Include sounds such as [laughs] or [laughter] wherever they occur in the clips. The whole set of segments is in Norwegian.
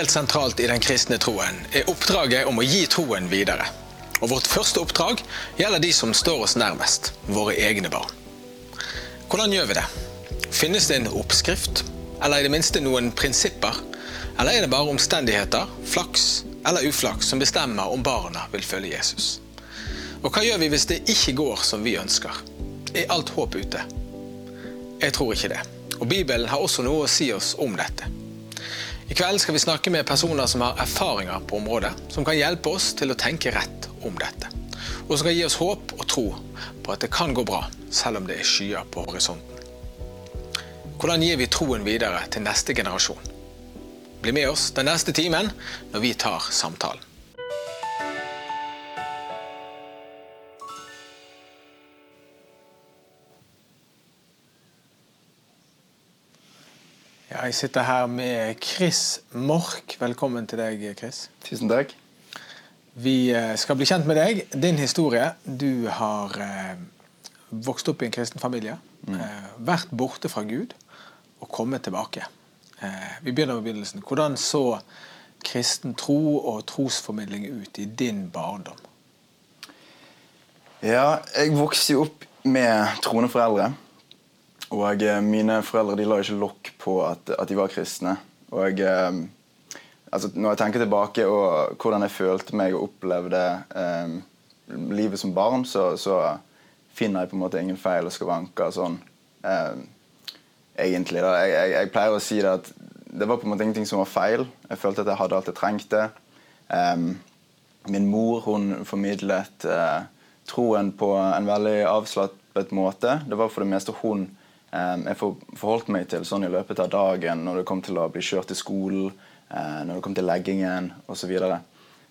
Helt sentralt i den kristne troen er oppdraget om å gi troen videre. Og Vårt første oppdrag gjelder de som står oss nærmest, våre egne barn. Hvordan gjør vi det? Finnes det en oppskrift, eller i det minste noen prinsipper? Eller er det bare omstendigheter, flaks eller uflaks, som bestemmer om barna vil følge Jesus? Og hva gjør vi hvis det ikke går som vi ønsker? Er alt håp ute? Jeg tror ikke det. Og Bibelen har også noe å si oss om dette. I kveld skal vi snakke med personer som har erfaringer på området, som kan hjelpe oss til å tenke rett om dette. Og som kan gi oss håp og tro på at det kan gå bra, selv om det er skyer på horisonten. Hvordan gir vi troen videre til neste generasjon? Bli med oss den neste timen når vi tar samtalen. Jeg sitter her med Chris Mork. Velkommen til deg, Chris. Tusen takk. Vi eh, skal bli kjent med deg. Din historie. Du har eh, vokst opp i en kristen familie. Mm. Eh, vært borte fra Gud og kommet tilbake. Vi begynner med begynnelsen. Hvordan så kristen tro og trosformidling ut i din barndom? Ja, jeg vokste jo opp med troende foreldre. Og eh, mine foreldre de la ikke lokk på at, at, de var kristne. Og eh, altså, Når jeg tenker tilbake og hvordan jeg følte meg og opplevde eh, livet som barn, så, så, finner jeg på en måte ingen feil og skavanker sånn eh, egentlig. Da. Jeg, jeg, jeg, pleier å si det at det var på en måte ingenting som var feil. Jeg følte at jeg hadde alt jeg trengte. Um, min mor hun formidlet uh, troen på en veldig avslappet måte. Det var for det meste hun jeg forholdt meg til sånn i løpet av dagen når det kom til å bli kjørt til skolen, eh, når det kom til leggingen osv. Så, videre.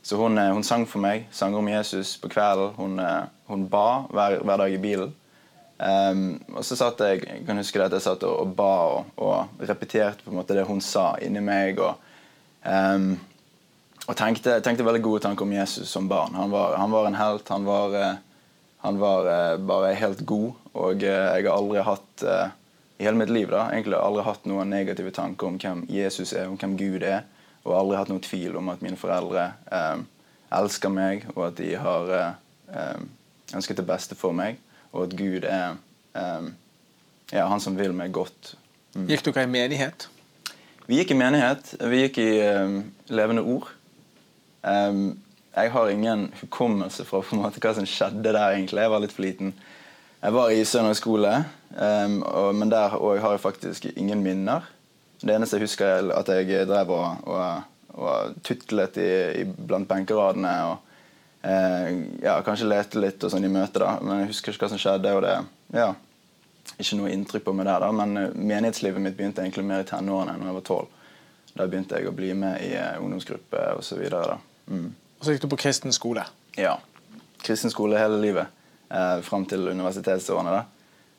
så hun, eh, hun, sang for meg, sang om Jesus på kvelden. Hun, eh, hun ba hver, hver, dag i bilen. Um, og så satt jeg jeg kan huske det at jeg satt og, og ba og, og, repeterte på en måte det hun sa inni meg. Og, um, og tenkte, tenkte, veldig gode tanker om Jesus som barn. Han var, han var en helt. Han var, han var bare helt god. Og eh, jeg har aldri hatt eh, i hele mitt liv da, egentlig aldri hatt noen negative tanker om hvem Jesus er, om hvem Gud er. Og aldri hatt noen tvil om at mine foreldre eh, elsker meg, og at de har eh, eh ønsket det beste for meg. Og at Gud er eh, ja, han som vil meg godt. Mm. Gikk dere i menighet? Vi gikk i menighet. Vi gikk i Levende Ord. Jeg har ingen hukommelse fra på en måte hva som skjedde der, egentlig. Jeg var litt for liten. Jeg var i søndagsskole, um, men der har jeg faktisk ingen minner. Det eneste jeg husker, er at jeg drev og, og, og tutlet i, i blant benkeradene. og uh, ja, Kanskje lette litt og sånn i møte, da. Men jeg husker ikke hva som skjedde. og det, ja, Ikke noe inntrykk på meg der, da. Men uh, menighetslivet mitt begynte egentlig mer i tenårene enn jeg var tolv. Da begynte jeg å bli med i uh, ungdomsgruppe osv. Mm. Og så gikk du på kristen skole? Ja. Kristen skole hele livet eh, fram til universitetsårene. da.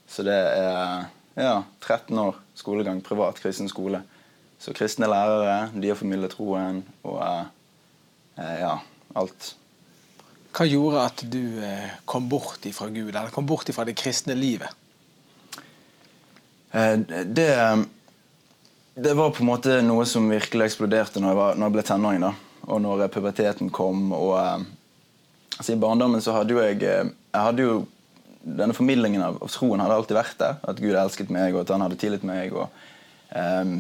Så det er ja, 13 år skolegang, privat kristen skole. Så kristne lærere, de har formidlet troen og eh, ja, alt. Hva gjorde at du eh, kom bort ifra Gud, eller kom bort ifra det kristne livet? Eh, det, det var på en måte noe som virkelig eksploderte når jeg, var, når jeg ble tenåring. da. Og når puberteten kom. og eh, altså I barndommen så hadde jo jeg jeg hadde jo denne formidlingen av, av, troen hadde alltid vært der. At Gud elsket meg, og at han hadde tillit meg. og um,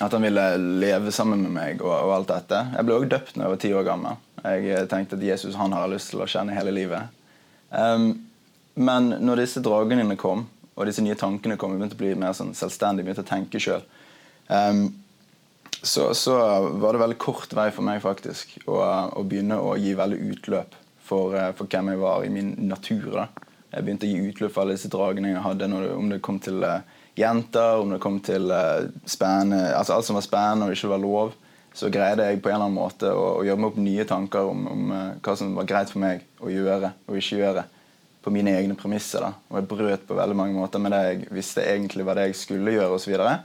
At han ville leve sammen med meg og, og alt dette. Jeg ble også døpt når jeg var ti år gammel. Jeg eh, tenkte at Jesus han har lyst til å kjenne hele livet. Um, men når disse dragene kom, og disse nye tankene kom, jeg begynte å bli mer sånn selvstendig, begynte å tenke sjøl, um, så, så, var det veldig kort vei for meg faktisk å, å begynne å gi veldig utløp for, eh, for, hvem jeg var i min natur. Da. Jeg begynte å gi utløp for alle disse dragene jeg hadde, det, om det kom til uh, jenter, om det kom til uh, spennende, altså alt som var spennende og ikke var lov. Så greide jeg på en eller annen måte å, å gjøre meg opp nye tanker om, om uh, hva som var greit for meg å gjøre og ikke gjøre. På mine egne premisser. da. Og jeg brøt på veldig mange måter med det jeg visste egentlig var det jeg skulle gjøre. Og så videre.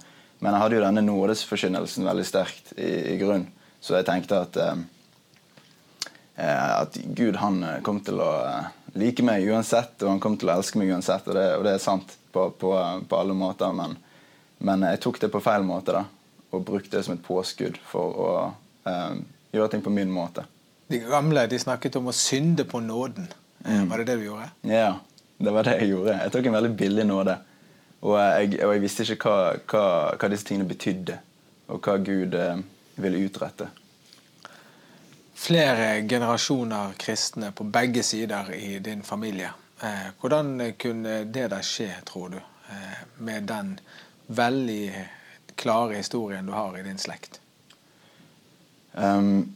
Men jeg hadde jo denne nådesforkynnelsen veldig sterkt i, i grunn. Så jeg tenkte at Eh, at Gud han eh, kom til å eh, like meg uansett, og han kom til å elske meg uansett. Og det, og det er sant på, på, på alle måter, men, men, jeg tok det på feil måte. da, Og brukte det som et påskudd for å, eh, gjøre ting på min måte. De gamle de snakket om å synde på nåden. Mm. Var det det du gjorde? Ja, det var det jeg gjorde. Jeg tok en veldig billig nåde. Og jeg, og jeg visste ikke hva, hva, hva, disse tingene betydde, og hva Gud eh, ville utrette. Flere generasjoner kristne på begge sider i din familie. Eh, hvordan kunne det da skje, tror du, eh, med den veldig klare historien du har i din slekt? Um,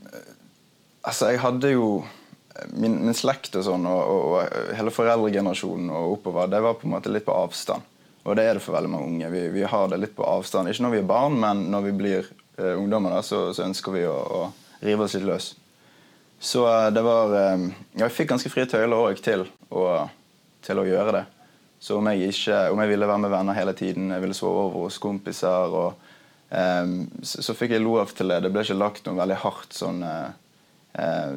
altså, jeg hadde jo Min, min slekt og sånn, og, og, og hele foreldregenerasjonen og oppover, det var på en måte litt på avstand. Og det er det for veldig mange unge. Vi, vi, har det litt på avstand. Ikke når vi er barn, men når vi blir uh, ungdommer, da, så, så, ønsker vi å, å, rive oss litt løs. Så uh, det var uh, Jeg fikk ganske frie tøyler òg til, til, å gjøre det. Så om jeg, ikke, om jeg ville være med venner hele tiden, jeg ville sove over hos kompiser og så, så, fikk jeg lov til det. Det ble ikke lagt noen veldig hardt sånn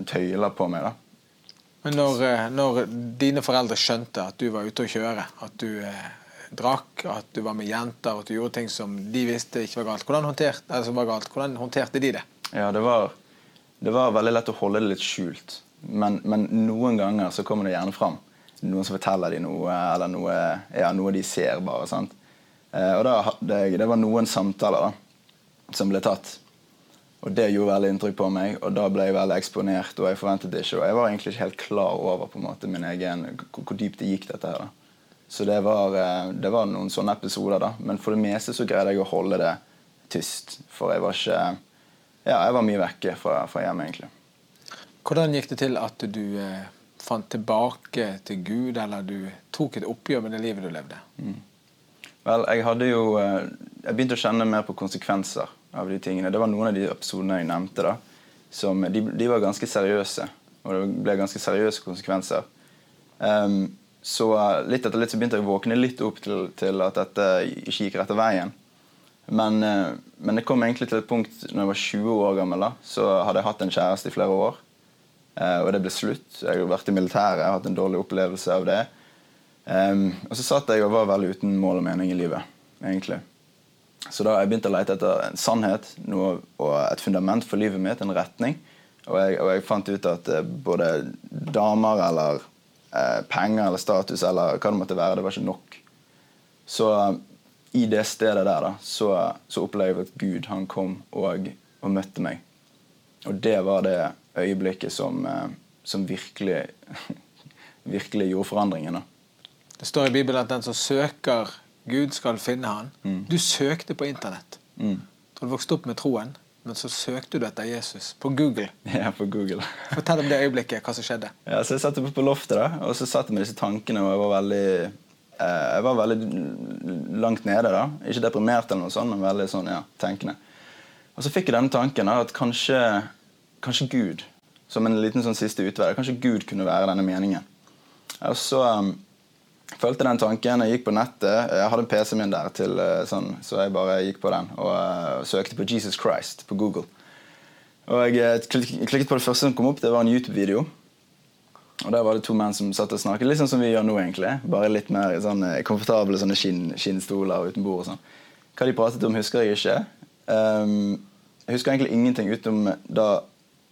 tøyler på meg. da. Men når, når, dine foreldre skjønte at du var ute å kjøre, at du drakk, at du var med jenter, at du gjorde ting som de visste ikke var galt. Hvordan håndterte, altså var galt. Hvordan håndterte de det? Ja, det var, det var, veldig lett å holde det litt skjult. Men, men, noen ganger så kommer det gjerne fram. Noen som forteller dem noe, eller noe, ja, noe de ser. bare, sant? Eh, og da, det, det, var noen samtaler da, som ble tatt. Og Det gjorde veldig inntrykk på meg, og da ble jeg veldig eksponert. og Jeg forventet det ikke, og jeg var egentlig ikke helt klar over på en måte min egen, hvor, hvor dypt det gikk. dette her da. Så det var, eh, det var, noen sånne episoder, da. Men for det meste så greide jeg å holde det tyst. For jeg var ikke Ja, jeg var mye vekke fra, fra hjemmet, egentlig. Hvordan gikk det til at du eh, fant tilbake til Gud, eller du tok et oppgjør med det livet du levde? Mm. Vel, jeg hadde jo eh, Jeg begynte å kjenne mer på konsekvenser av de tingene. Det var noen av de episodene jeg nevnte, da. Som, de, de var ganske seriøse. Og det ble ganske seriøse konsekvenser. Um, så litt etter litt så begynte jeg å våkne litt opp til, til at dette ikke gikk rette veien. Men, eh, men, det kom egentlig til et punkt når jeg var 20 år gammel. da, Så hadde jeg hatt en kjæreste i flere år. Eh, og det ble slutt. Jeg har vært i militæret, har hatt en dårlig opplevelse av det. Og så satt jeg og var veldig uten mål og mening i livet. egentlig. Så da jeg begynte å lete etter en sannhet noe, og et fundament for livet mitt, en retning. Og jeg, og jeg fant ut at eh, både damer eller eh, penger eller status eller hva det måtte være. Det var ikke nok. Så eh, i det stedet der da, så, så opplevde jeg at Gud han kom og, og, møtte meg. Og det var det øyeblikket som, eh, som virkelig, [laughs] virkelig gjorde forandringen. da. Det står i Bibelen at den som søker Gud, skal finne han. Mm. Du søkte på internett. Mm. Du vokste opp med troen. Men så søkte du etter Jesus på Google. [laughs] Ja, på Google. Fortell om det øyeblikket, hva som skjedde. Ja, så Jeg satt på loftet da, og så satt jeg med disse tankene, og jeg var veldig eh, jeg var veldig langt nede. da. Ikke deprimert, eller noe sånt, men veldig sånn, ja, tenkende. Og så fikk jeg denne tanken da, at kanskje, kanskje Gud, som en liten sånn siste utvei, kanskje Gud kunne være denne meningen. Og så... Um, følte den tanken. Jeg gikk på nettet. Jeg hadde en PC min der, til, eh, sånn, så jeg bare gikk på den og uh, søkte på Jesus Christ på Google. Og Jeg uh, klikket på det første som kom opp. Det var en YouTube-video. Og Der var det to menn som satt og snakket, litt sånn som vi gjør nå. egentlig. Bare litt mer sånn, komfortable sånne skinn, skinnstoler uten bord. og sånn. Hva de pratet om, husker jeg ikke. Um, jeg husker egentlig ingenting utenom da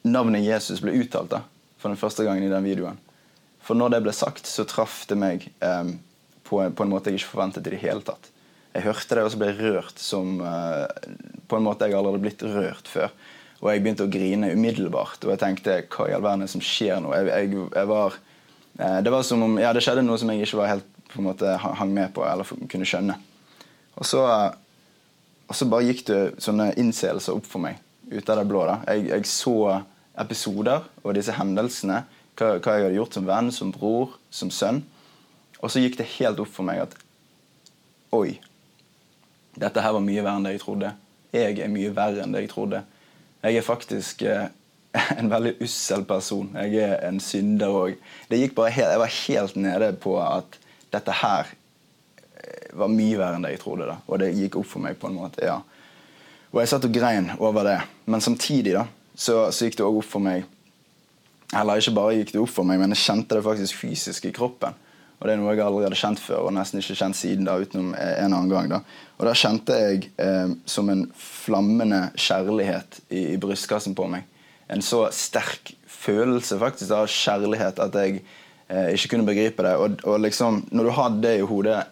navnet Jesus ble uttalt da, for den første gangen i den videoen. For når det ble sagt, så traff det meg um, på, på, en måte jeg ikke forventet i det hele tatt. Jeg hørte det, og så ble jeg rørt som uh, på en måte jeg aldri hadde blitt rørt før. Og jeg begynte å grine umiddelbart. Og jeg tenkte hva i all verden er som skjer nå? Jeg, jeg, jeg var, uh, det var som om, ja, det skjedde noe som jeg ikke var helt på en måte hang med på eller kunne skjønne. Og så, uh, og så bare gikk det sånne innseelser opp for meg ut av det blå. da. Jeg, jeg så episoder og disse hendelsene hva, hva, jeg hadde gjort som venn, som bror, som sønn. Og så gikk det helt opp for meg at Oi. Dette her var mye verre enn det jeg trodde. Jeg er mye verre enn det jeg trodde. Jeg er faktisk eh, [laughs] en veldig ussel person. Jeg er en synder òg. Jeg var helt nede på at dette her eh, var mye verre enn det jeg trodde. da. Og det gikk opp for meg på en måte. ja. Og jeg satt og grein over det. Men samtidig da, så, så gikk det òg opp for meg eller ikke bare gikk det opp for meg, men jeg kjente det faktisk fysisk i kroppen. Og det er noe jeg aldri hadde kjent før, og nesten ikke kjent siden da, utenom en annen gang. da. Og da kjente jeg eh, som en flammende kjærlighet i, i, brystkassen på meg. En så sterk følelse faktisk av kjærlighet at jeg eh, ikke kunne begripe det. Og, og liksom, når du har det i hodet,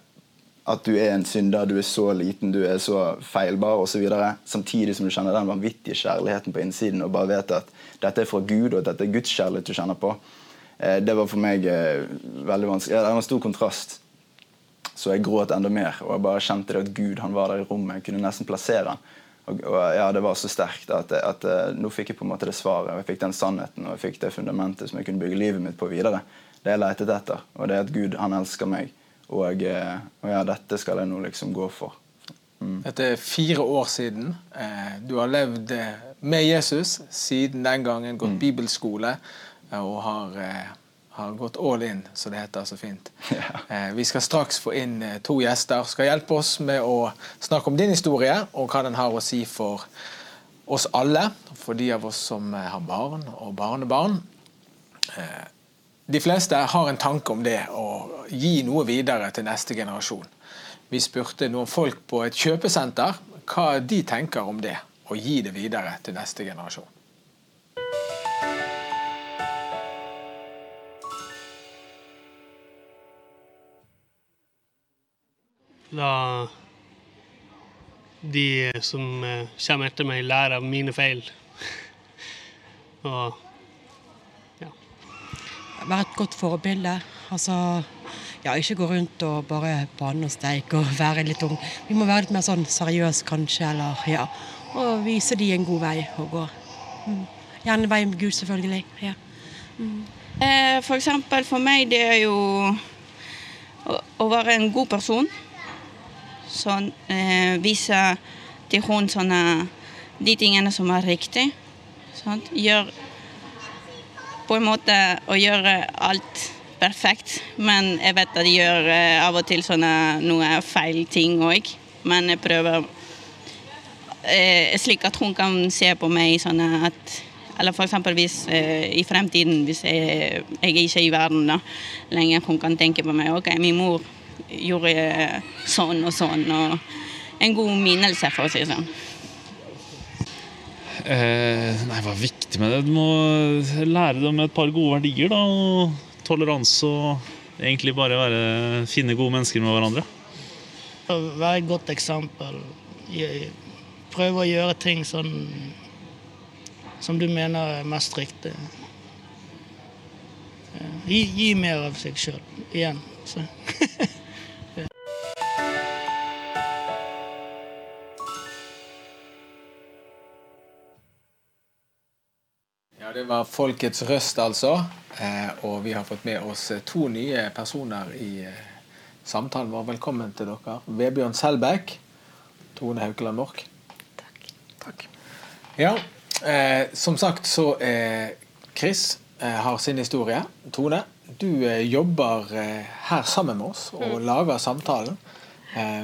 at du er en synder, du er så liten, du er så feilbar osv., samtidig som du kjenner den vanvittige kjærligheten på innsiden og bare vet at dette er fra Gud, og at dette er Guds kjærlighet du kjenner på, eh, det var for meg eh, veldig vanskelig. Det var en stor kontrast. Så jeg gråt enda mer, og jeg bare kjente det at Gud han var der i rommet. Jeg kunne nesten plassere han. Og, og ja, Det var så sterkt at, at, eh, nå fikk jeg på en måte det svaret, og jeg fikk den sannheten og jeg fikk det fundamentet som jeg kunne bygge livet mitt på videre. Det jeg letet etter, og det er at Gud han elsker meg. Og, eh, og, ja, dette skal jeg nå liksom gå for. Mm. Dette er fire år siden. Eh, du har levd eh, med Jesus siden den gangen, gått mm. bibelskole og har, har, gått all in, som det heter så fint. [laughs] Yeah. Vi skal straks få inn to gjester som skal hjelpe oss med å snakke om din historie og hva den har å si for oss alle, for de av oss som har barn og barnebarn. De fleste har en tanke om det å gi noe videre til neste generasjon. Vi spurte noen folk på et kjøpesenter hva de tenker om det, å gi det videre til neste generasjon. La de som eh, kommer etter meg, lære av mine feil. [laughs] Og være et godt forbilde. Altså, ja, ikke gå rundt og bare banne og steike og være litt ung. Vi må være litt mer sånn seriøse, kanskje, eller ja. Og vise de en god vei å gå. Mm. Gjerne vei med Gud, selvfølgelig. Ja. Mm. Eh, for eksempel for meg, det er jo å, være en god person. Sånn eh, vise til hun de tingene som er riktig. Sånn. Gjør på en måte å gjøre alt perfekt. Men jeg vet at jeg gjør uh, av og til sånne noe feil ting òg. Men jeg prøver eh, slik at hun kan se på meg sånn at Eller f.eks. hvis uh, i fremtiden, hvis jeg, jeg er ikke i verden da, lenger, hun kan tenke på meg OK, min mor gjorde sånn og sånn. Og en god minnelse, for å si det sånn. Eh, nei, hva er viktig med det? Du må lære dem et par gode verdier. da, og Toleranse og egentlig bare være, finne gode mennesker med hverandre. Være et godt eksempel. Prøve å gjøre ting sånn som du mener er mest riktig. Gi, gi mer av seg sjøl igjen. [laughs] det var Folkets røst, altså. Eh, og vi har fått med oss eh, to nye personer i eh, samtalen vår. Velkommen til dere. Vebjørn Selbekk, Tone Haukeland Mork. Takk. Takk. Ja, eh, som sagt så eh, Chris eh, har sin historie. Tone, du jobber her sammen med oss og mm. lager samtalen.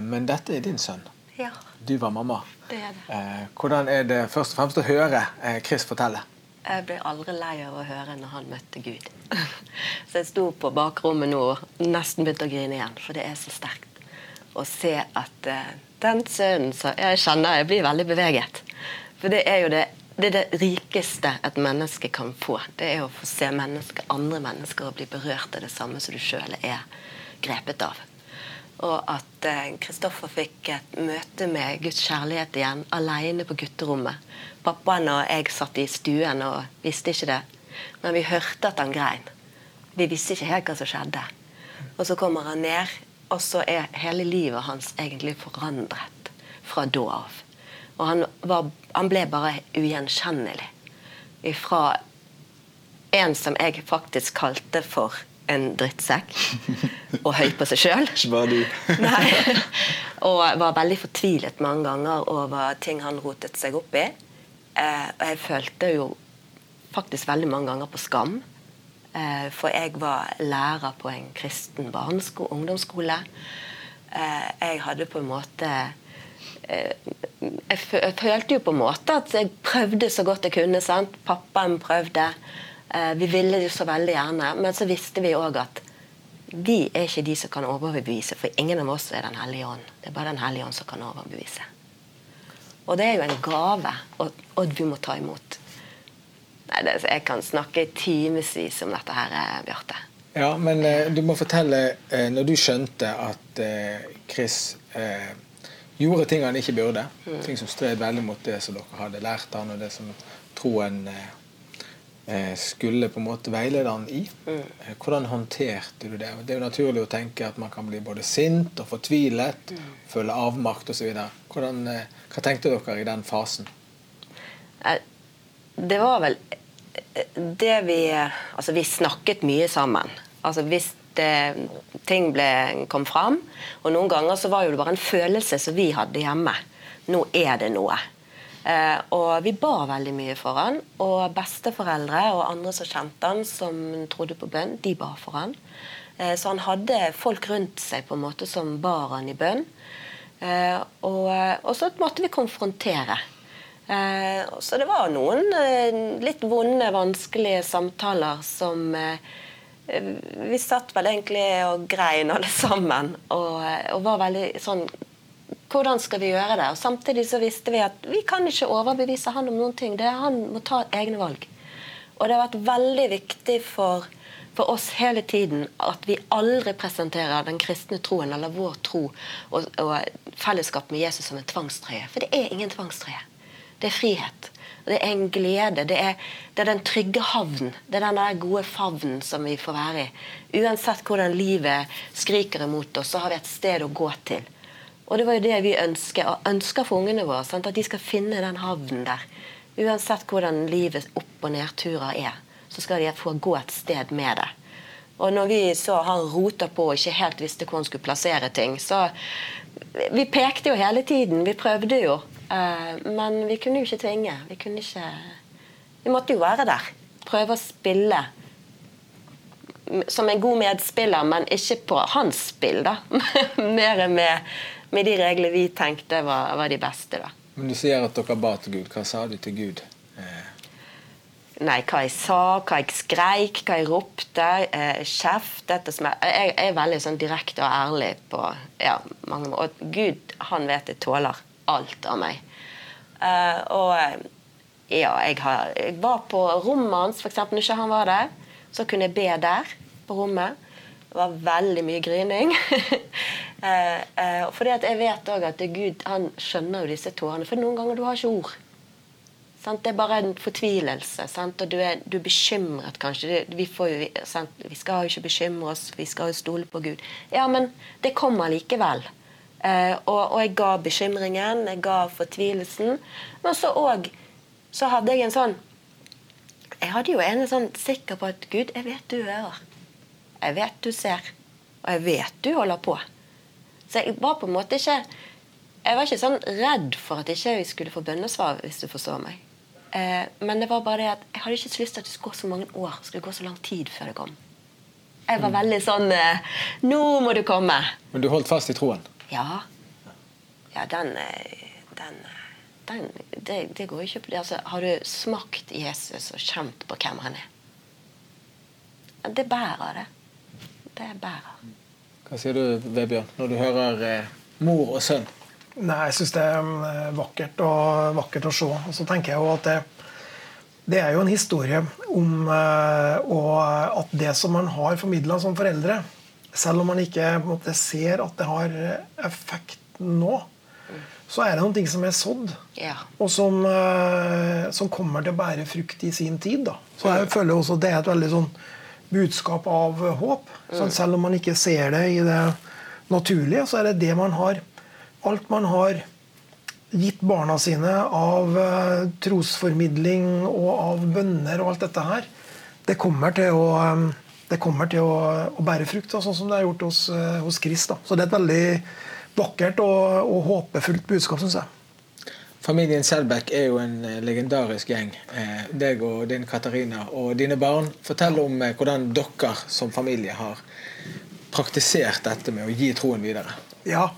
men dette er din sønn. Ja. Du var mamma. Det er det. hvordan er det først og fremst å høre Chris fortelle? Jeg ble aldri lei av å høre når han møtte Gud. [laughs] Så jeg sto på bakrommet nå og nesten begynte å grine igjen, for det er så sterkt å se at uh, den sønnen som Jeg kjenner jeg blir veldig beveget. For det er jo det, det, er det rikeste et menneske kan få. Det er å få se menneske, andre mennesker og bli berørt av det samme som du sjøl er grepet av. Og at Kristoffer uh, fikk et møte med Guds kjærlighet igjen, alene på gutterommet Pappaen og jeg satt i stuen og visste ikke det. Men vi hørte at han grein. Vi visste ikke helt hva som skjedde. Og så kommer han ned, og så er hele livet hans egentlig forandret fra da av. Og han, var, han ble bare ugjenkjennelig. Fra en som jeg faktisk kalte for en drittsekk. Og høy på seg sjøl. Ikke bare du. Nei. Og var veldig fortvilet mange ganger over ting han rotet seg opp i. Eh, og jeg følte jo faktisk veldig mange ganger på skam. Eh, for jeg var lærer på en kristen barnesko ungdomsskole. Eh, jeg hadde på en måte jeg, følte jo på en måte at jeg prøvde så godt jeg kunne. sant? Pappaen prøvde. Vi ville jo så veldig gjerne. Men så visste vi òg at vi er ikke de som kan overbevise, for ingen av oss er Den hellige ånd. Det er bare Den hellige ånd som kan overbevise. Og det er jo en gave, og, og vi må ta imot. Nei, det, jeg kan snakke timevis om dette her, eh, Bjarte. Ja, men eh, du må fortelle eh, når du skjønte at eh, Chris eh, gjorde ting han ikke burde. Mm. Ting som stred veldig mot det som dere hadde lært han, og det som troen eh, eh, skulle på en måte veilede han i. Mm. Eh, Hvordan håndterte du det? Det er jo naturlig å tenke at man kan bli både sint og fortvilet, Mm. føle avmakt osv. Eh, hva tenkte dere i den fasen? Eh, Det var vel eh, det vi Altså, vi snakket mye sammen. Altså hvis det, ting ble, kom fram. Og noen ganger så var jo det bare en følelse som vi hadde hjemme. Nå er det noe. Eh, og vi ba veldig mye for han. Og besteforeldre og andre som kjente han, som trodde på bønn, de ba for han. Eh, så han hadde folk rundt seg på en måte som bar han i bønn. Eh, og, og så måtte vi konfrontere. Så det var noen litt vonde, vanskelige samtaler som Vi satt vel egentlig og grein alle sammen. Og, og var veldig sånn Hvordan skal vi gjøre det? Og Samtidig så visste vi at vi kan ikke overbevise han om noen ting. Det er Han må ta egne valg. Og det har vært veldig viktig for, for oss hele tiden at vi aldri presenterer den kristne troen eller vår tro og, og fellesskap med Jesus som en tvangstrøye. For det er ingen tvangstrøye. Det er frihet. Det er en glede. Det er, det er den trygge havnen. Det er den der gode favnen som vi får være i. Uansett hvordan livet skriker imot oss, så har vi et sted å gå til. Og det var jo det vi ønsker, og ønsker for ungene våre. Sant? At de skal finne den havnen der. Uansett hvordan livets opp- og nedturer er, så skal de få gå et sted med det. Og når vi så han rota på og ikke helt visste hvor han skulle plassere ting, så Vi pekte jo hele tiden. Vi prøvde jo. Eh, men vi kunne jo ikke tvinge. Vi kunne ikke Vi måtte jo være der. Prøve å spille som en god medspiller, men ikke på hans spill. da. [laughs] Mer med, med de reglene vi tenkte var, var de beste. da. Men Du sier at dere ba til Gud. Hva sa du til Gud? Eh, Nei, hva jeg sa, hva jeg skreik, hva jeg ropte, eh, kjeftet og smelt. Jeg, jeg er veldig sånn direkte og ærlig på ja, mange måter. Og Gud, han vet jeg tåler alt av meg. Eh, og eh, ja, jeg, har, jeg var på rommet hans, f.eks. når ikke han var der. Så kunne jeg be der på rommet. Det var veldig mye grining. [laughs] eh, eh, fordi at jeg vet òg at Gud han skjønner jo disse tårene. For noen ganger du har ikke ord. Sant? Det er bare en fortvilelse. Sant? Og du er, du er bekymret, kanskje. Vi, jo, vi skal jo ikke bekymre oss, vi skal jo stole på Gud. Ja, men det kommer likevel. Eh, og, og jeg ga bekymringen, jeg ga fortvilelsen. Men så òg så hadde jeg en sånn Jeg hadde jo en sånn sikker på at Gud, jeg vet du hører. Jeg vet du ser. Og jeg vet du holder på. Så jeg var på en måte ikke Jeg var ikke sånn redd for at ikke vi skulle få bønnesvar, hvis du forstår meg. Eh, men det var bare det at jeg hadde ikke så lyst til at det skulle gå så mange år, skulle gå så lang tid før det kom. Jeg var veldig sånn eh, Nå må du komme! Men du holdt fast i troen? Ja. Ja, den, eh, den, den det, det går ikke på altså, Har du smakt Jesus og kjent på hvem han er? Det bærer det. Det bærer. Hva sier du, Vebjørn, når du hører eh, mor og sønn? Nei, jeg syns det er eh, vakkert, og, vakkert å se. Og så tenker jeg jo at det, det er jo en historie om eh, og at det som man har formidla som foreldre, selv om man ikke på en måte, ser at det har effekt nå, så er det noen ting som er sådd, Ja. og som, eh, som kommer til å bære frukt i sin tid. Da. Så jeg føler også at det er et veldig sånn budskap av håp. Sånn, selv om man ikke ser det i det naturlige, så er det det man har Alt man har gitt barna sine av eh, trosformidling og av bønner og alt dette her, det kommer til å, eh, kommer til å, å bære frukt, sånn som det har gjort hos, eh, hos Chris. Da. Så det er et veldig vakkert og, og håpefullt budskap, syns jeg. Familien Selbekk er jo en eh, legendarisk gjeng. Eh, deg og din Katarina og dine barn. Fortell om eh, hvordan dere som familie har praktisert dette med å gi troen videre. Ja,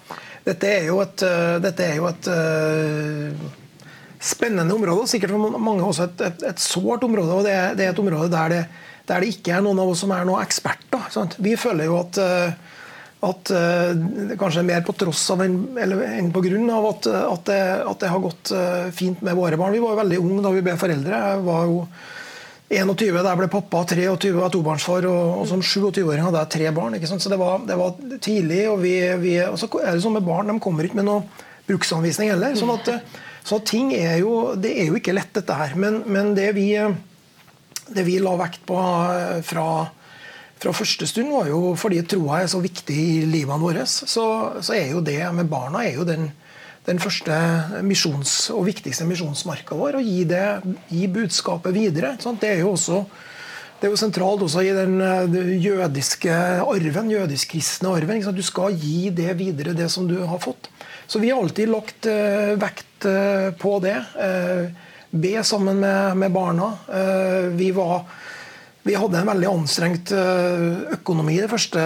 dette er jo et, er jo et uh, spennende område, og sikkert for mange også et, et, et sårt område. og det er, det er et område der det, der det ikke er noen av oss som er noen eksperter. Sant? Vi føler jo at, eh, at eh, kanskje mer på tross av enn, enn på grunn av at, at, det, at, det, har gått eh, fint med våre barn. Vi var jo veldig unge da vi ble foreldre. Jeg var jo 21 da jeg ble pappa, 23 var tobarnsfar, og, og som 27-åring hadde jeg tre barn. Så det var, det var, tidlig. Og, vi, vi, og så er det sånn med barn, de kommer ikke med noen bruksanvisning heller. sånn at, så ting er jo, det er jo ikke lett, dette her. Men, men det vi det vi la vekt på eh, fra, fra første stund, var jo fordi troa er så viktig i livene våre, så, så, er jo det med barna er jo den, den første misjons, og viktigste misjonsmarka vår. Å gi, det, gi budskapet videre. Sant? Det er jo også det er jo sentralt også i den eh, jødiske arven, jødisk-kristne arven. Du skal gi det videre, det som du har fått. Så vi har alltid lagt uh, vekt uh, på det. Uh, be sammen med, barna. Eh, vi, var, vi hadde en veldig anstrengt eh, økonomi de første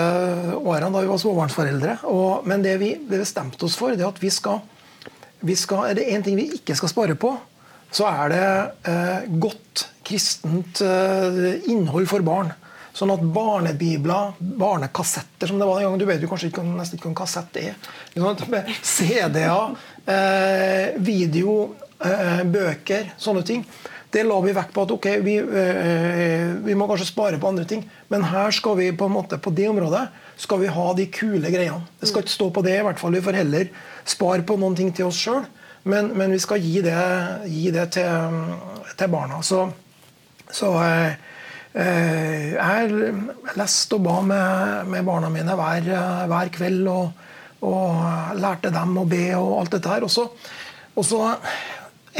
årene da vi var småbarnsforeldre. Men det vi bestemte oss for, det at vi skal, vi skal Er det én ting vi ikke skal spare på, så er det eh, godt kristent eh, innhold for barn. Sånn at barnebibler, barnekassetter som det var den gangen Du vet jo kanskje ikke, nesten ikke hva en kassett er. CD-er, eh, video Eh, bøker, sånne ting. Det la vi vekt på at ok, vi, eh, vi, må kanskje spare på andre ting, men her skal vi på en måte, på det området skal vi ha de kule greiene. Det skal ikke stå på det. i hvert fall Vi får heller spare på noen ting til oss sjøl, men, men, vi skal gi det, gi det til, til, barna. Så, så eh, eh jeg leste og ba med, med barna mine hver, hver kveld og, og, lærte dem å be og alt dette her. Og så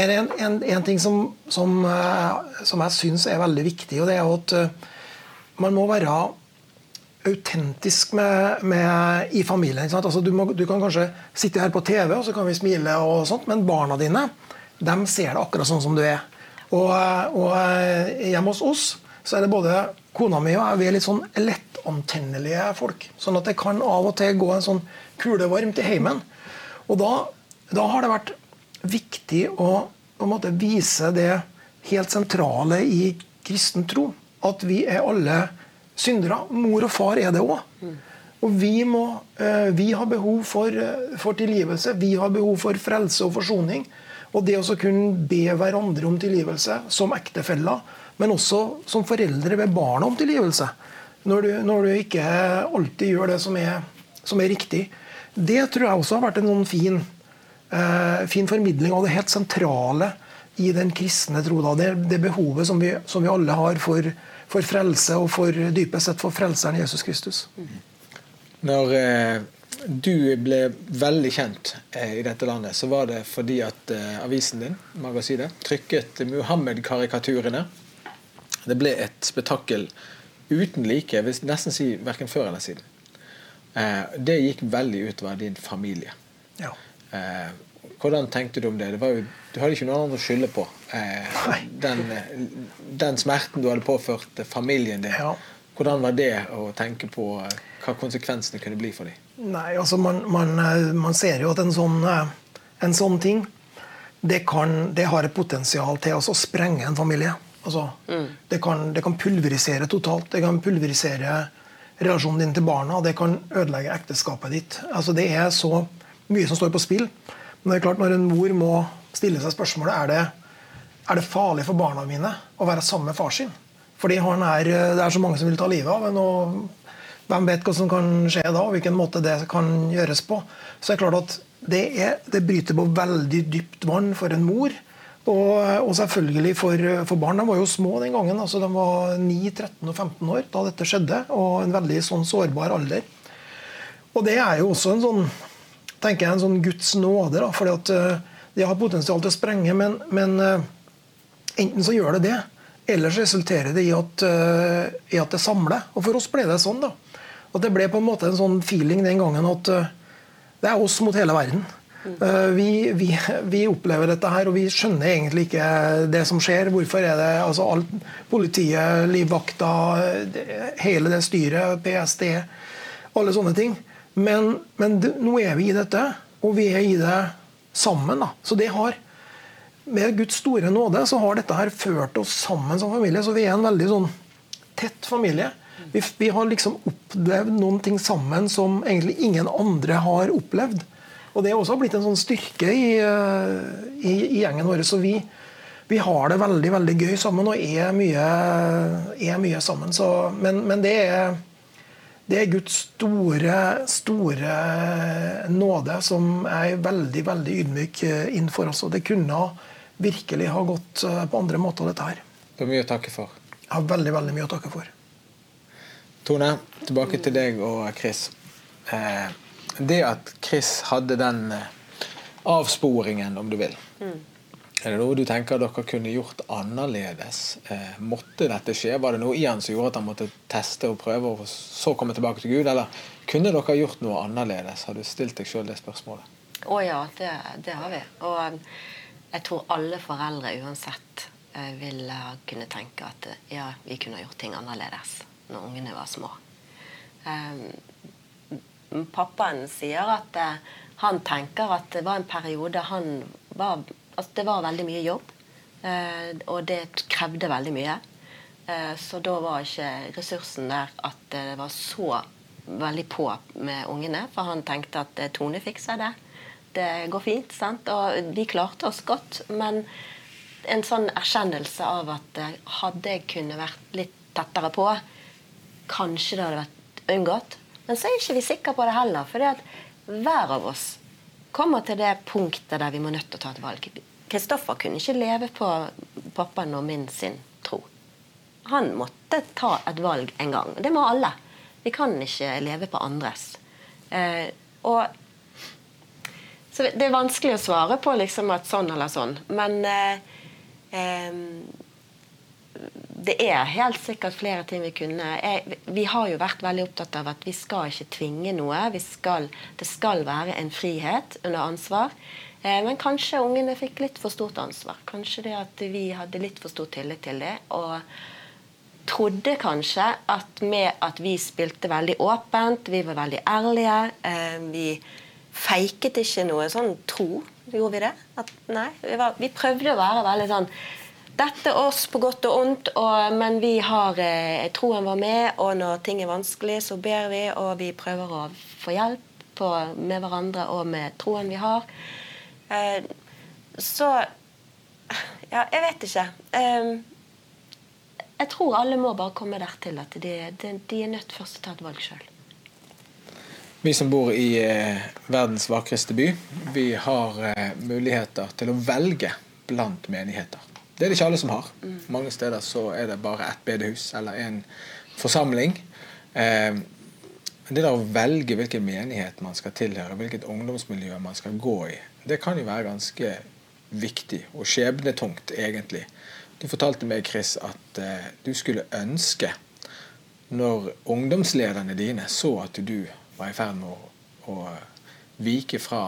er det en, en, en ting som, som, eh, som jeg syns er veldig viktig, og det er at eh, man må være autentisk med, med, i familien. Altså, du, må, du, kan kanskje sitte her på TV og så kan vi smile, og sånt, men barna dine de ser det akkurat sånn som du er. Og, eh, og hjemme hos oss så er det både kona mi og jeg vi er litt sånn lettantennelige folk. Sånn at det kan av og til gå en sånn kule varmt i heimen. Og da, da har det vært viktig å måte vise det helt sentrale i kristen tro. At vi er alle syndere. Mor og far er det òg. Og vi, må, eh, vi har behov for, eh, for, tilgivelse. Vi har behov for frelse og forsoning. Og det å kunne be hverandre om tilgivelse som ektefeller, men også som foreldre ved barna om tilgivelse. Når du, når du ikke alltid gjør det som er, som er, riktig. Det tror jeg også har vært en sånn fin fin formidling av det helt sentrale i den kristne tro. Det, det behovet som vi, som vi, alle har for, for, frelse, og for dypest sett for frelseren Jesus Kristus. Når eh, du ble veldig kjent eh, i dette landet, så var det fordi at eh, avisen din magasinet, trykket Muhammed-karikaturene. Det ble et spetakkel uten like. Jeg vil nesten si verken før eller siden. Eh, det gikk veldig utover din familie. Ja. Eh, hvordan tenkte du om det? det jo, du hadde ikke noen andre å skylde på. Eh, den, den, smerten du hadde påført familien din. Ja. Hvordan var det å tenke på eh, hva konsekvensene kunne bli for dem? Nei, altså man, man, eh, man ser jo at en sånn, eh, en sånn ting det, kan, det, har et potensial til å sprenge en familie. Altså, mm. det, kan, det, kan, pulverisere totalt. Det kan pulverisere relasjonen din til barna. Det kan ødelegge ekteskapet ditt. Altså, det er så mye som står på spill. Men det er klart når en mor må stille seg spørsmålet er det, er det farlig for barna mine å være sammen med far sin. Fordi er, det er så mange som vil ta livet av en. og Hvem vet hva som kan skje da, og hvilken måte det kan gjøres på. Så det er klart at det, er, det bryter på veldig dypt vann for en mor. Og, og selvfølgelig for, for, barn. De var jo små den gangen. altså De var 9, 13 og 15 år da dette skjedde. Og en veldig sånn sårbar alder. Og det er jo også en sånn tenker jeg en sånn Guds nåde. da, fordi at De Det har potensial til å sprenge, men, men uh, enten så gjør det det, eller så resulterer det i at, uh, i at det samler. Og for oss ble det sånn. da. At Det ble på en måte en sånn feeling den gangen at det er oss mot hele verden. Vi, vi, vi, opplever dette her, og vi skjønner egentlig ikke det som skjer. Hvorfor er det altså alt, Politiet, livvakta, hele det styret, PST, alle sånne ting. Men, men det, nå er vi i dette, og vi er i det sammen. Da. Så det har, Med Guds store nåde så har dette her ført oss sammen som familie. Så vi er en veldig sånn tett familie. Vi, vi, har liksom opplevd noen ting sammen som egentlig ingen andre har opplevd. Og det har også blitt en sånn styrke i, i, i gjengen vår. Så vi, vi, har det veldig veldig gøy sammen og er mye, er mye sammen. Så, men, men det er det er Guds store, store nåde som er veldig veldig ydmyk innenfor oss. Og det kunne virkelig ha gått på andre måter, dette her. Det er mye å takke for. Ja, veldig, veldig mye å takke for. Tone, tilbake til deg og Chris. Eh, det at Chris hadde den eh, avsporingen, om du vil. Mm. Er det noe du tenker dere kunne gjort annerledes? Eh, måtte dette skje? Var det noe i han som gjorde at han måtte teste og prøve, og så komme tilbake til Gud? Eller kunne dere gjort noe annerledes? Har du stilt deg sjøl det spørsmålet? Å ja, det, det, har vi. Og um, jeg tror alle foreldre uansett ville kunne tenke at ja, vi kunne gjort ting annerledes når ungene var små. Um, pappaen sier at han tenker at det var en periode han var Altså, det var veldig mye jobb, eh, og det krevde veldig mye. Eh, så da var ikke ressursen der at det var så veldig på med ungene. For han tenkte at eh, Tone fikser det. Det går fint. sant? Og vi klarte oss godt. Men en sånn erkjennelse av at hadde jeg kunne vært litt tettere på, kanskje det hadde vært unngått. Men så er ikke vi sikre på det heller. For det at hver av oss kommer til det punktet der vi må nødt til å ta et valg. Kristoffer kunne ikke leve på pappaen og min sin tro. Han måtte ta et valg en gang. Det må alle. Vi kan ikke leve på andres. Eh, og så Det er vanskelig å svare på liksom at sånn eller sånn. Men eh, eh, det er helt sikkert flere ting vi kunne jeg, Vi har jo vært veldig opptatt av at vi skal ikke tvinge noe. Skal, det skal være en frihet under ansvar. Eh, men kanskje ungene fikk litt for stort ansvar. Kanskje det at vi hadde litt for stor tillit til det. Og trodde kanskje at med at vi spilte veldig åpent, vi var veldig ærlige eh, Vi feiket ikke noe sånn tro. Gjorde vi det? At, nei, vi, var, vi, prøvde å være veldig sånn Dette er oss på godt og ondt, og, men vi har eh, troen vår med. Og når ting er vanskelig, så ber vi, og vi prøver å få hjelp på, med hverandre og med troen vi har. Eh, så Ja, jeg vet ikke. Jeg tror alle må bare komme der til at de, de, er nødt først til å ta et valg sjøl. Vi som bor i eh, verdens vakreste by, vi har eh, muligheter til å velge blant menigheter. Det er det ikke alle som har. Mm. Mange steder så er det bare ett bedehus eller en forsamling. Eh, det der å velge hvilken menighet man skal tilhøre, hvilket ungdomsmiljø man skal gå i, det kan jo være ganske viktig og skjebnetungt, egentlig. Du fortalte meg, Chris, at eh, du skulle ønske, når ungdomslederne dine så at du var i ferd med å, å vike fra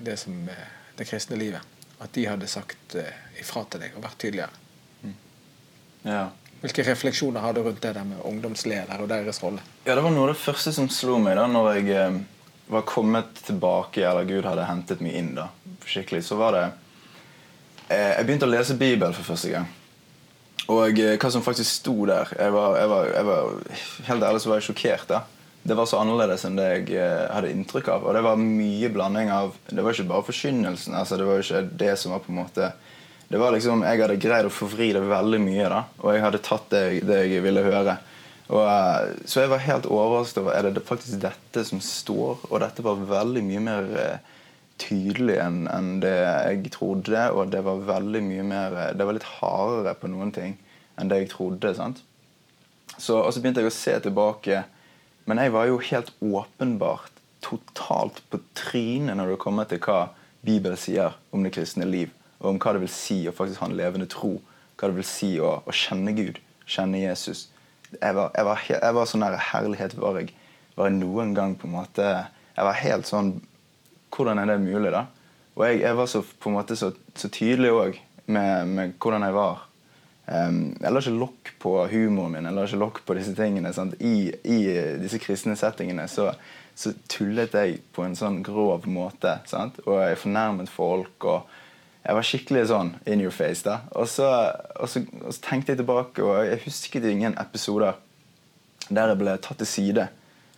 det, som, uh, det kristne livet, at de hadde sagt eh, ifra til deg og vært tydeligere. Mm. Ja. Hvilke refleksjoner har du rundt det der med ungdomsleder og deres rolle? Ja, Det var noe av det første som slo meg da når jeg var kommet tilbake, eller Gud hadde hentet meg inn, da, skikkelig, så var det eh, Jeg begynte å lese Bibelen for første gang. Og eh, hva som faktisk sto der jeg var, jeg var, jeg var, Helt ærlig så var jeg sjokkert. da. Det var så annerledes enn det jeg eh, hadde inntrykk av. Og det var mye blanding av Det var ikke bare forkynnelsen. altså Det var ikke det som var på en måte det var liksom, Jeg hadde greid å forvri det veldig mye, da, og jeg hadde tatt det, det jeg ville høre. Og, uh, så jeg var helt overrasket over er det faktisk dette som står. Og dette var veldig mye mer uh, tydelig enn en det jeg trodde. Og det var veldig mye mer uh, Det var litt hardere på noen ting enn det jeg trodde. sant? Så, og så begynte jeg å se tilbake. Men jeg var jo helt åpenbart totalt på trynet når det kommer til hva Bibelen sier om det kristne liv. Og om hva det vil si å faktisk ha en levende tro. Hva det vil si å, å kjenne Gud, kjenne Jesus jeg var, jeg var, jeg var sånn Herlighet var jeg, var jeg noen gang på en måte Jeg var helt sånn Hvordan er det mulig, da? Og jeg, jeg var så, på en måte så, så tydelig òg med, med, hvordan jeg var. Um, jeg la ikke lokk på humoren min, jeg la ikke lokk på disse tingene. I, I, disse kristne settingene så, så, tullet jeg på en sånn grov måte. Sant? Og jeg fornærmet folk. og jeg var skikkelig sånn in your face. da. Og så, og så, og så tenkte jeg tilbake, og jeg husket ingen episoder der jeg ble tatt til side.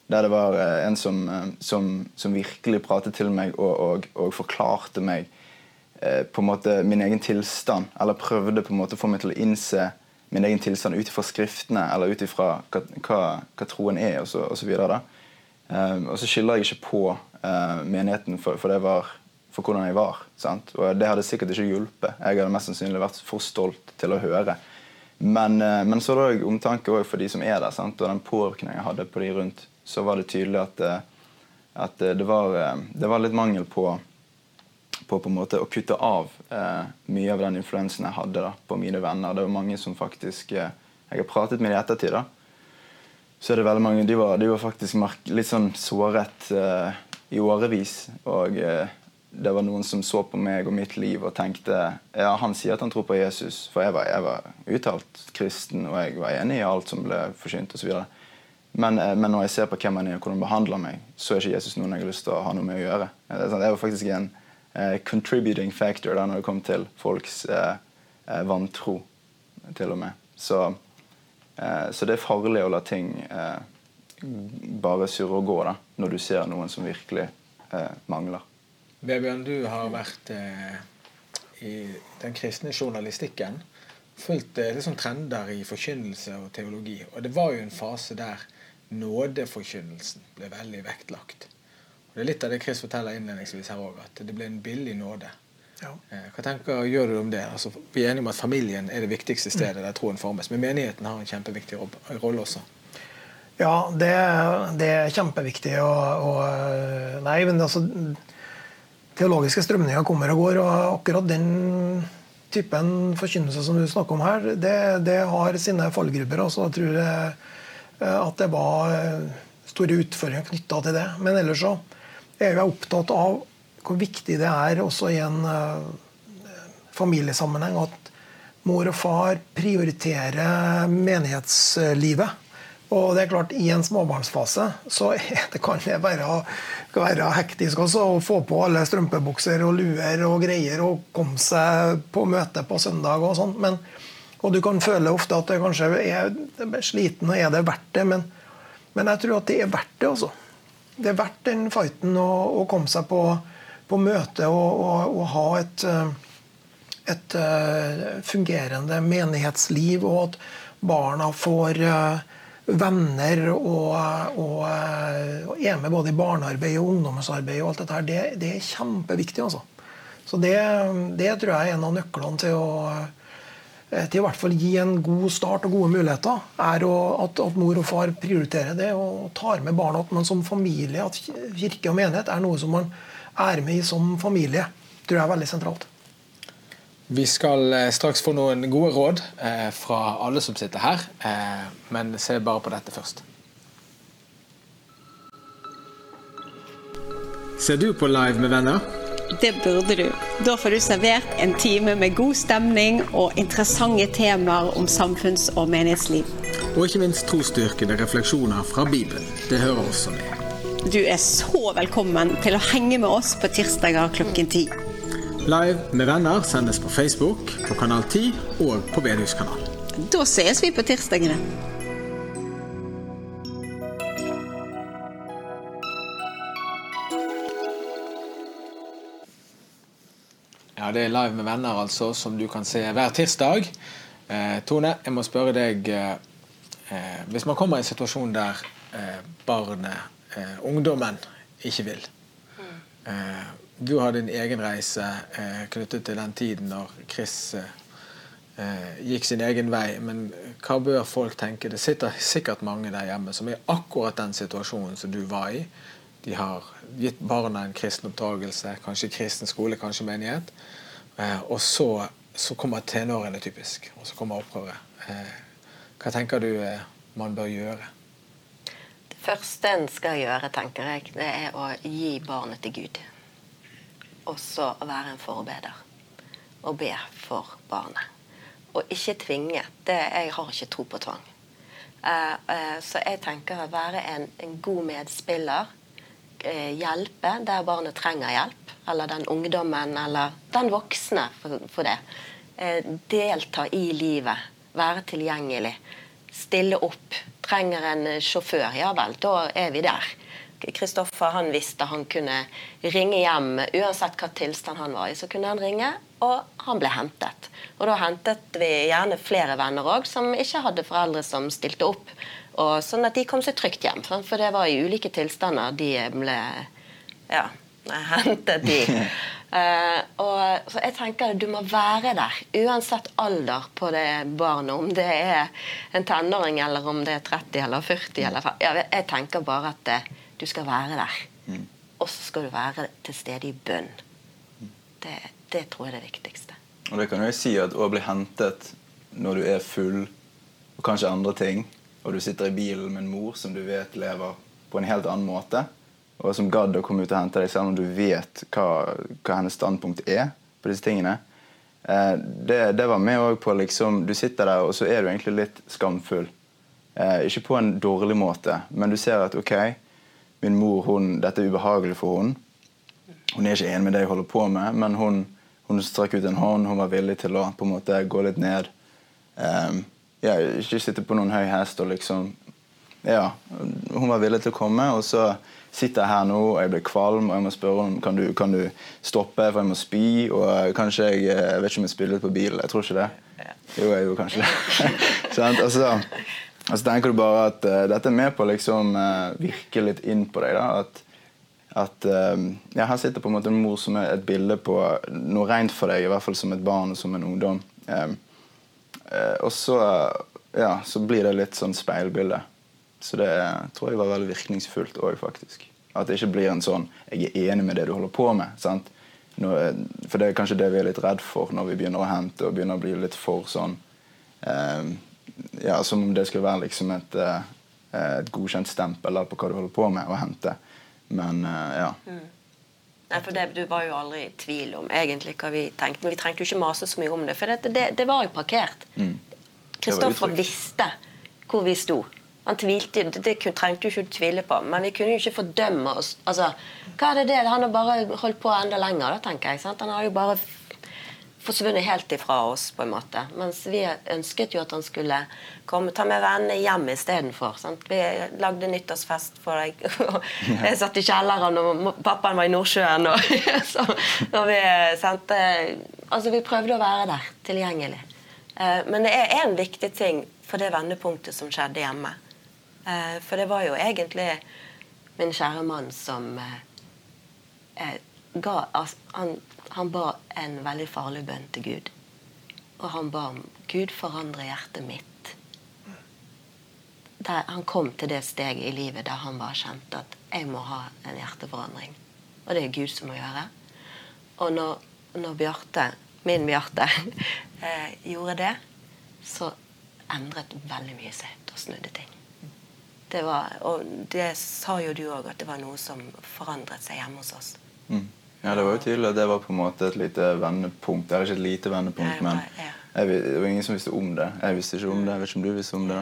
Der det var eh, en som, eh, som, som virkelig pratet til meg og, og, og forklarte meg eh, på en måte min egen tilstand. Eller prøvde på en måte å få meg til å innse min egen tilstand ut ifra skriftene eller ut ifra hva, hva, hva, troen er, og så, og så videre. Um, og så skylder jeg ikke på uh, menigheten for, for, det var, for hvordan jeg var. Sant? Og det hadde sikkert ikke hjulpet. Jeg hadde mest sannsynlig vært for stolt til å høre. Men, uh, men så er det omtanke for de som er der, sant? og den påvirkningen jeg hadde på de rundt. Så var det tydelig at, uh, at det, var, det var litt mangel på på, på måte å kutte av eh, mye av den influensen jeg hadde da, på mine venner. Det var mange som faktisk eh, Jeg har pratet med i ettertid. da, så er det veldig mange, De var, de var faktisk litt sånn såret eh, i årevis. Og eh, det var noen som så på meg og mitt liv og tenkte ja, han sier at han tror på Jesus. For jeg var, jeg var uttalt kristen, og jeg var enig i alt som ble forsynt osv. Men, eh, men når jeg ser på hvem han er og hvordan han behandler meg, så er ikke Jesus noen jeg har lyst til å ha noe med å gjøre. Det var faktisk en uh, contributing factor da når det kom til folks uh, uh, vantro, til og med. Så, så, det er farlig å la ting bare surre og gå da, når du ser noen som virkelig mangler. Vebjørn, du har vært i den kristne journalistikken. Fulgt liksom trender i forkynnelse og teologi. Og det var jo en fase der nådeforkynnelsen ble veldig vektlagt. Det er litt av det Chris forteller innledningsvis her òg, at det ble en billig nåde. Ja. Eh, hva tenker gjør du om det? Altså, vi er enige om at familien er det viktigste stedet der troen formes, men menigheten har en kjempeviktig rolle også. Ja, det, det er kjempeviktig. Og, og, eh, nei, men altså, Teologiske strømninger kommer og går, og akkurat den typen forkynnelse som du snakker om her, det, det har sine fallgrupper. Altså, jeg tror jeg, at det var store utfordringer knytta til det. Men ellers så er jeg opptatt av hvor viktig det er også i en uh, familiesammenheng at mor og far prioriterer menighetslivet. Og det er klart, I en småbarnsfase så [laughs] det kan det være, være hektisk også, å få på alle strømpebukser og luer og greier og komme seg på møte på søndag. og sånn. Og du kan føle ofte at det kanskje er sliten, og er det verdt det? Men, men jeg tror at det er verdt det. også det er verdt den fighten å, å komme seg på, på møte og, og, og, ha et, eh, et uh, fungerende menighetsliv, og at barna får uh, venner og, og, og, er med både i barnearbeid og ungdomsarbeid. og alt dette her, det, det er kjempeviktig. altså. Så det, det, tror jeg er en av nøklene til å til i hvert fall gi en god start og gode muligheter, er at, at, mor og far prioriterer det og tar med barna. At man som familie, at kirke og menighet er noe som man er med i som familie. Tror jeg er veldig sentralt. Vi skal eh, straks få noen gode råd eh, fra alle som sitter her, eh, men se bare på dette først. Ser du på Live med venner? Det burde du. Da får du servert en time med god stemning og interessante temaer om samfunns- og menighetsliv. Og ikke minst trosstyrkede refleksjoner fra Bibelen. Det hører også med. Du er så velkommen til å henge med oss på tirsdager klokken ti. Live med venner sendes på Facebook, på Kanal 10 og på Bedehuskanalen. Da ses vi på tirsdagene. Ja, Det er Live med venner, altså, som du kan se hver tirsdag. Eh, Tone, jeg må spørre deg eh, eh Hvis man kommer i en situasjon der eh, barnet, eh, ungdommen, ikke vil eh, Du har din egen reise knyttet til den tiden når Chris gikk sin egen vei. Men hva bør folk tenke? Det sitter sikkert mange der hjemme som er akkurat den situasjonen som du var i. De har gitt barna en kristen oppdragelse, kanskje kristen skole, kanskje menighet. Eh, og så, så kommer tenårene, typisk. Og så kommer opprøret. Eh, hva tenker du eh, man bør gjøre? Det første en skal gjøre, tenker jeg, det er å gi barnet til Gud. Og å være en forbeder. Og be for barnet. Og ikke tvinge. Det, jeg har ikke tro på tvang. Så jeg tenker å være en, en god medspiller. Hjelpe der barnet trenger hjelp eller den ungdommen, eller den voksne for, for det, delta i livet, være tilgjengelig, stille opp. Trenger en sjåfør, ja vel, da er vi der. Kristoffer han visste han kunne ringe hjem uansett hva tilstand han var i. Så kunne han ringe, og han ble hentet. Og da hentet vi gjerne flere venner òg som ikke hadde foreldre som stilte opp. Og sånn at de kom seg trygt hjem. For det var i ulike tilstander de ble ja, hentet de. Uh, [laughs] og, så jeg tenker du må være der, uansett alder på det barnet. Om det er en tenåring, eller om det er 30 eller 40. Eller, ja, jeg tenker bare at eh, du skal være der. Og så skal du være til stede i bønn. Det, det tror jeg er det viktigste. Og det kan jo si at å bli hentet når du er full, og kanskje andre ting, og du sitter i bilen med en mor som du vet lever på en helt annen måte, og som gadd å komme ut og hente deg, selv om du vet hva, hva hennes standpunkt er på disse tingene, eh, det, det var med òg på liksom Du sitter der, og så er du egentlig litt skamfull. Eh, ikke på en dårlig måte, men du ser at OK, min mor, hun, dette er ubehagelig for henne. Hun er ikke enig med det jeg holder på med, men hun, hun strakk ut en hånd. Hun var villig til å på en måte gå litt ned. Um, ja, ikke sitte på noen høy hest og liksom Ja, hun var villig til å komme, og så sitter jeg her nå og jeg blir kvalm og jeg må spørre om kan du kan du stoppe, for jeg må spy. Og kanskje jeg jeg vet ikke om jeg spiller på bilen. Jeg tror ikke det. Jo, jeg gjorde kanskje det. [laughs] Så, og så tenker du bare at uh, dette er med på å liksom uh, virke litt inn på deg. da, at at um, ja, Her sitter på en måte en mor som er et bilde på noe rent for deg, i hvert fall som et barn og som en ungdom. Um, uh, og så, ja, så blir det litt sånn speilbilde. Så det tror jeg var veldig virkningsfullt òg, faktisk. At det ikke blir en sånn 'jeg er enig med det du holder på med'. sant? Nå, for det er kanskje det vi er litt redd for når vi begynner å hente og begynner å bli litt for sånn um, ja, Som om det skulle være liksom et, uh, et godkjent stempel på hva du holder på med å hente. Men uh, ja. Mm. Nei, for det, Du var jo aldri i tvil om egentlig hva vi tenkte, men vi trengte jo ikke mase så mye om det. For det, det, det var jo parkert. Mm. Kristoffer visste hvor vi sto. Han tvilte, det, det trengte jo ikke du tvile på, men vi kunne jo ikke fordømme oss. Altså, hva er det det? Han har bare holdt på enda lenger, da, tenker jeg. Sant? Han har jo bare forsvunnet helt ifra oss, på en måte. Mens vi ønsket jo at han skulle komme, ta med vennene hjem istedenfor. Vi lagde nyttårsfest for deg. [laughs] jeg satt i kjelleren, og pappaen var i Nordsjøen. Og, [laughs] så, og vi sendte Altså, vi prøvde å være der, tilgjengelig. Men det er en viktig ting for det vendepunktet som skjedde hjemme. For det var jo egentlig min kjære mann som ga han han ba en veldig farlig bønn til Gud. Og han ba om Gud forandre hjertet mitt. Der han kom til det steget i livet der han bare kjente at jeg må ha en hjerteforandring. Og det er Gud som må gjøre. Og når, når Bjarte, min Bjarte [laughs] eh, gjorde det, så endret veldig mye seg. Da snudde ting. Det var, og det sa jo du òg, at det var noe som forandret seg hjemme hos oss. Mm. Ja, Det var jo tydelig det var på en måte et lite vendepunkt. Det er ikke et lite vendepunkt, men jeg, det var ingen som visste om det. Jeg visste ikke om det. Jeg vet ikke om du visste om det.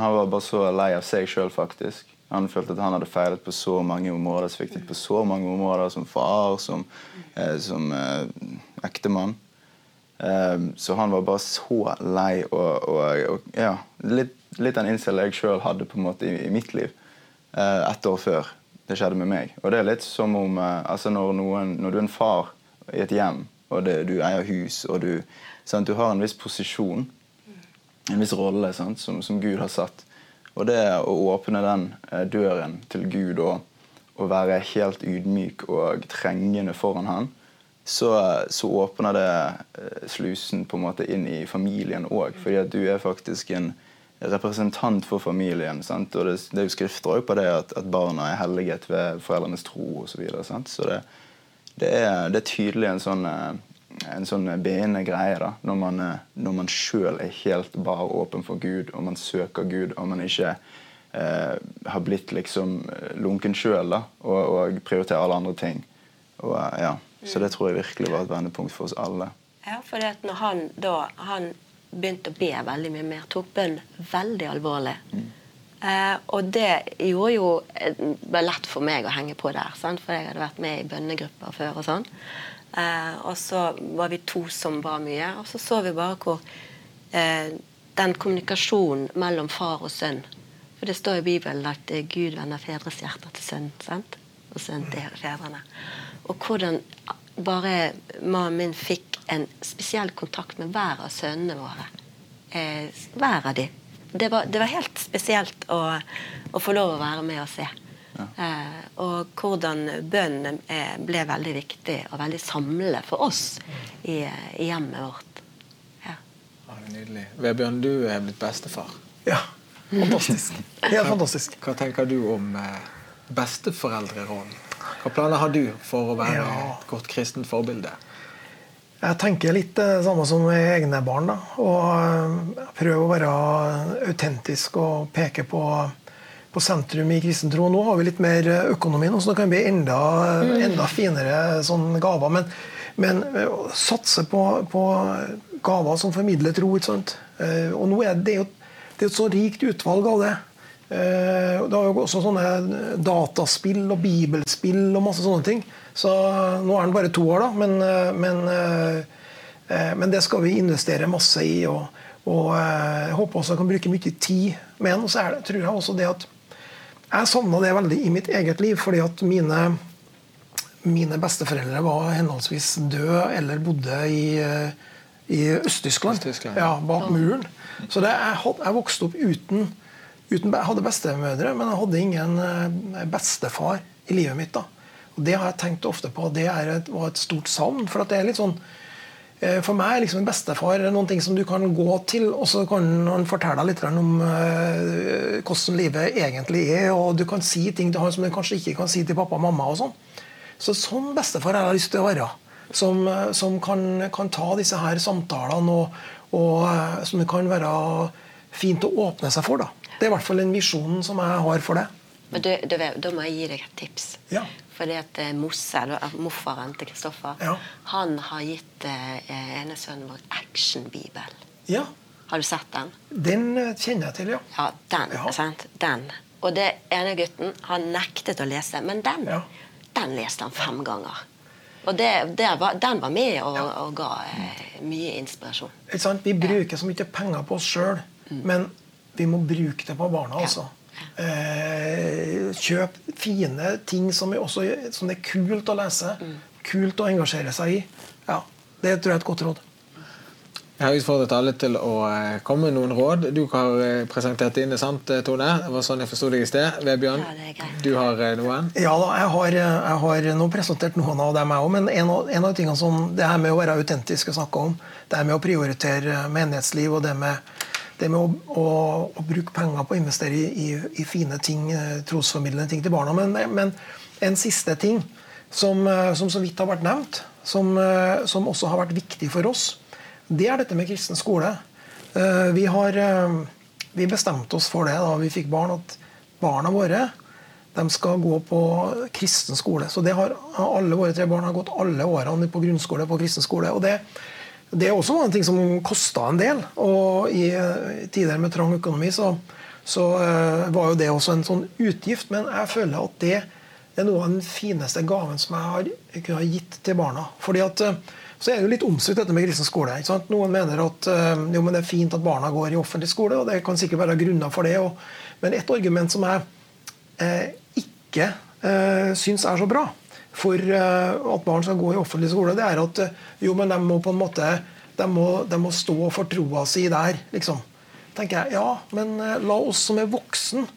Han var bare så lei av seg sjøl, faktisk. Han følte at han hadde feilet på så mange områder, sviktet på så mange områder, som far, som, eh, som eh, ektemann. Eh, så han var bare så lei og, og, og ja, litt, litt den innstilling jeg sjøl hadde på en måte i, i mitt liv uh, ett år før det skjedde med meg. Og det er litt som om uh, altså når, noen, når, du er en far i et hjem, og det, du eier hus, og du, sant, du har en viss posisjon, en viss rolle sant, som, som, Gud har satt. Og det å åpne den uh, døren til Gud og, og, være helt ydmyk og trengende foran Han, så, så åpner det uh, slusen på en måte inn i familien òg. Fordi at du er faktisk en representant for familien. Sant? Og det, det er jo skrifter på det at, at, barna er helliget ved foreldrenes tro osv. Så, videre, så det, det, er, det er tydelig en sånn, en sånn beiende greie da, når man, når man sjøl er helt bare åpen for Gud, og man søker Gud, og man ikke eh, har blitt liksom lunken sjøl og, og prioriterer alle andre ting. Og, ja, så det tror jeg virkelig var et vendepunkt for oss alle. Ja, for det at når han da han begynte å be veldig mye mer, tok bønn veldig alvorlig. Mm. Eh, og det gjorde jo eh, det ble lett for meg å henge på der, sant? for jeg hadde vært med i bønnegrupper før. Og sånn. Eh, og så var vi to som ba mye, og så så vi bare hvor eh, den kommunikasjonen mellom far og sønn For det står i Bibelen at eh, Gud vender fedres hjerter til sønn, sant? og sønn til fedrene. Og hvordan bare mannen min fikk en spesiell kontakt med hver av sønnene våre. Eh, hver av de. Det var, det var helt spesielt å, å, få lov å være med og se. Ja. Eh, og hvordan bønn eh, ble veldig viktig og veldig samlende for oss i, i hjemmet vårt. Ja. ja nydelig. Vebjørn, du er blitt bestefar. Ja. Fantastisk. [laughs] Helt fantastisk. Hva tenker du om eh, besteforeldrerollen? Hva planer har du for å være ja. et godt kristent forbilde? Jeg tenker litt det eh, samme som egne barn. da, og eh, Prøve å være autentisk og peke på, på sentrum i kristen tro. Nå har vi litt mer økonomi, nå, så det kan bli enda, mm. enda finere sånn gaver. Men, men satse på, på, gaver som formidler tro. ikke sant? Og nå er det, jo, det er et så rikt utvalg av det. Eh, det var jo også sånne dataspill og bibelspill og masse sånne ting. Så nå er den bare to år, da. Men, eh, men, eh, men, det skal vi investere masse i. Og, og jeg håper også jeg kan bruke mye tid med den. Og så det, tror jeg også det at jeg savna det veldig i mitt eget liv. fordi at mine, mine besteforeldre var henholdsvis døde eller bodde i, i Øst-Tyskland. Øst ja, bak muren. Så det, jeg, jeg vokste opp uten Uten, jeg hadde bestemødre, men jeg hadde ingen eh, bestefar i livet mitt. da. Og Det har jeg tenkt ofte på. Det et, var et stort savn. For det er litt sånn eh, for meg er liksom en bestefar noen ting som du kan gå til, og så kan han fortelle deg litt om uh, hvordan livet egentlig er, og du kan si ting til han som du kanskje ikke kan si til pappa og mamma. og sånn. Så sånn bestefar har jeg lyst til å være. Som, som kan, kan, ta disse her samtalene, og, og som det kan være fint å åpne seg for. da. Det er i hvert fall den visjonen som jeg har for det. Men du, du, Da må jeg gi deg et tips. Ja. Fordi at eh, Mosse, morfaren til Kristoffer, ja. han har gitt eh, ene sønnen vår actionbibel. Ja. Har du sett den? Den eh, kjenner jeg til, ja. Ja, Den. Ja. Sant? den. Og det ene gutten har nektet å lese, men den, den leste han fem ganger. Og det, var, Den var med og, og ga eh, mye inspirasjon. Vi bruker så mye penger på oss sjøl, mm. men vi må bruke det på barna altså. Eh, kjøp fine ting som, også, som, det er kult å lese. Mm. Kult å engasjere seg i. Ja, Det tror jeg er et godt råd. Jeg har utfordret alle til å eh, komme med noen råd. Du har eh, presentert dine, sant, eh, Tone? Det var sånn jeg forsto deg i sted. Vebjørn, ja, du har noen? Ja da, jeg har, jeg har nå presentert noen av dem, jeg òg. Men en av, en av tingene som det her med å være autentisk å snakke om, det her med å prioritere menighetsliv og det med det med å, å, å, bruke penger på å investere i, i, i fine ting, eh, trosformidlende ting til barna. Men, men en siste ting som, eh, som, så vidt har vært nevnt, som, eh, som, også har vært viktig for oss, det er dette med kristen skole. Vi, har, vi bestemte oss for det da vi fikk barn, at barna våre de skal gå på kristen skole. Så det har Alle våre tre barn har gått alle årene på grunnskole på kristen skole. og det det er også en ting som kosta en del. Og i tider med trang økonomi så, så uh, var jo det også en sånn utgift. Men jeg føler at det er noe av den fineste gaven som jeg har kunne ha gitt til barna. Fordi at uh, så er det jo litt omstridt dette med kristen skole. Noen mener at uh, jo, det er fint at barna går i offentlig skole, og det kan sikkert være grunner for det. Og, men et argument som jeg ikke uh, syns er så bra, for eh, at barn skal gå i offentlig skole, det er at eh, jo, men de må på en måte de må, de må stå for troa si der, liksom. tenker jeg, Ja, men eh, la oss som er voksen,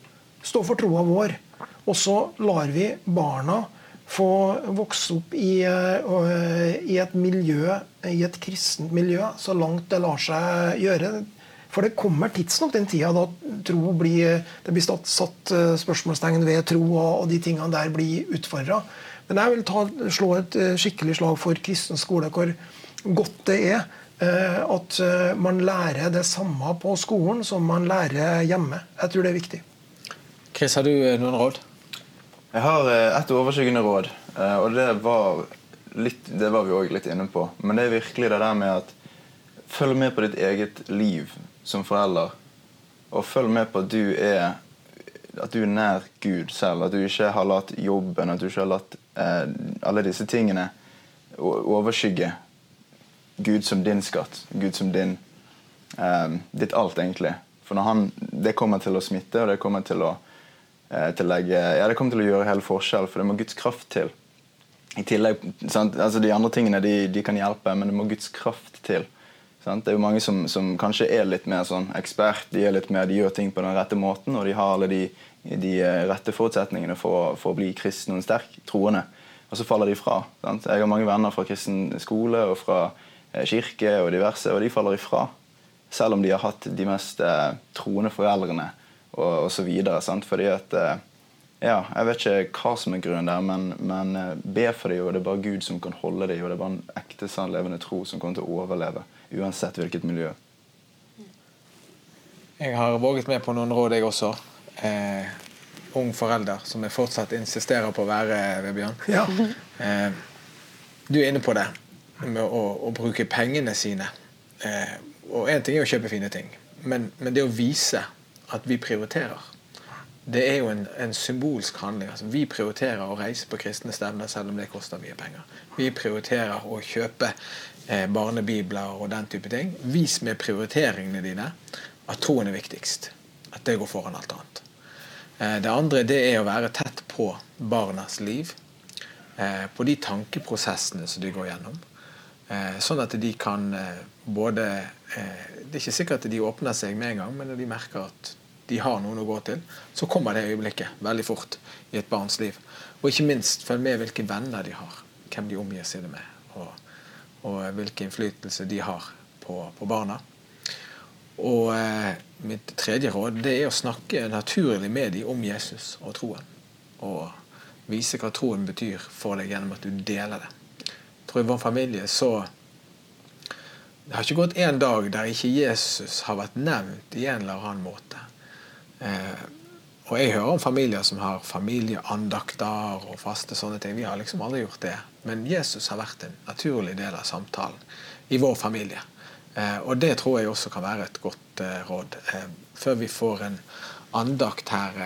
stå for troa vår. Og så lar vi barna få vokse opp i, i, et miljø, i et kristent miljø, så langt det lar seg gjøre. For det kommer tidsnok den tida da tro blir, det blir satt, spørsmålstegn ved tro, og de tingene der blir utfordra. Men jeg vil ta, slå et eh, skikkelig slag for kristen skole, hvor godt det er eh, at eh, man lærer det samme på skolen som man lærer hjemme. Jeg tror det er viktig. Chris, har du noen råd? Jeg har et overskyggende råd. Og det var, litt, det var vi òg litt inne på. Men det er virkelig det der med at følg med på ditt eget liv som forelder. Og følg med på at du er at du er nær Gud selv. At du ikke har latt jobben, at du ikke har latt eh, alle disse tingene overskygge Gud som din skatt. Gud som din eh, ditt alt, egentlig. For når han, det kommer til å smitte, og det kommer til å, eh, til ja, det kommer til å gjøre hele forskjell, for det må Guds kraft til. I tillegg, sant? Altså De andre tingene de, de kan hjelpe, men det må Guds kraft til. Det er jo Mange som, som kanskje er litt mer sånn ekspert, de er litt mer, de gjør ting på den rette måten, og de har alle de, de eh, rette forutsetningene for, for å bli kristen og sterk troende. Og så faller de fra. Sant? Jeg har mange venner fra kristen skole og fra eh, kirke og diverse, og de faller ifra. Selv om de har hatt de mest eh, troende foreldrene og osv. Fordi at eh, ja, Jeg vet ikke hva som er grunnen der, men, men eh, be for dem, og det er bare Gud som kan holde dem. Og det er bare en ekte, sann, levende tro som kommer til å overleve, uansett hvilket miljø. Jeg har våget med på noen råd, jeg også. Eh, ung forelder, som jeg fortsatt insisterer på å være, Vebjørn. Ja. Eh, du er inne på det med å, å bruke pengene sine. Eh, og én ting er å kjøpe fine ting, men, men det å vise at vi prioriterer, det er jo en, en symbolsk handling. Altså, vi prioriterer å reise på kristne stevner selv om det koster mye penger. Vi prioriterer å kjøpe barnebibler og den type ting. Vis med prioriteringene dine at troen er viktigst. At det går foran alt annet. Eh, det andre det er å være tett på barnas liv. Eh, på de tankeprosessene som de går gjennom. Eh, sånn at de kan eh, både eh, Det er ikke sikkert at de åpner seg med en gang, men når de merker at de har noen å gå til, så kommer det øyeblikket veldig fort i et barns liv. Og ikke minst følg med hvilke venner de har, hvem de omgir seg med, og, og hvilken innflytelse de har på, på barna. Og eh, mitt tredje råd det er å snakke naturlig med dem om Jesus og troen. Og vise hva troen betyr for deg gjennom at du deler det. Tror I vår familie så Det har ikke gått en dag der ikke Jesus har vært nevnt i en eller annen måte. Eh, og jeg hører om familier som har familieandakter og faste sånne ting. Vi har liksom aldri gjort det. Men Jesus har vært en naturlig del av samtalen i vår familie. Eh, og det tror jeg også kan være et godt eh, råd. Eh, før vi får en andakt her,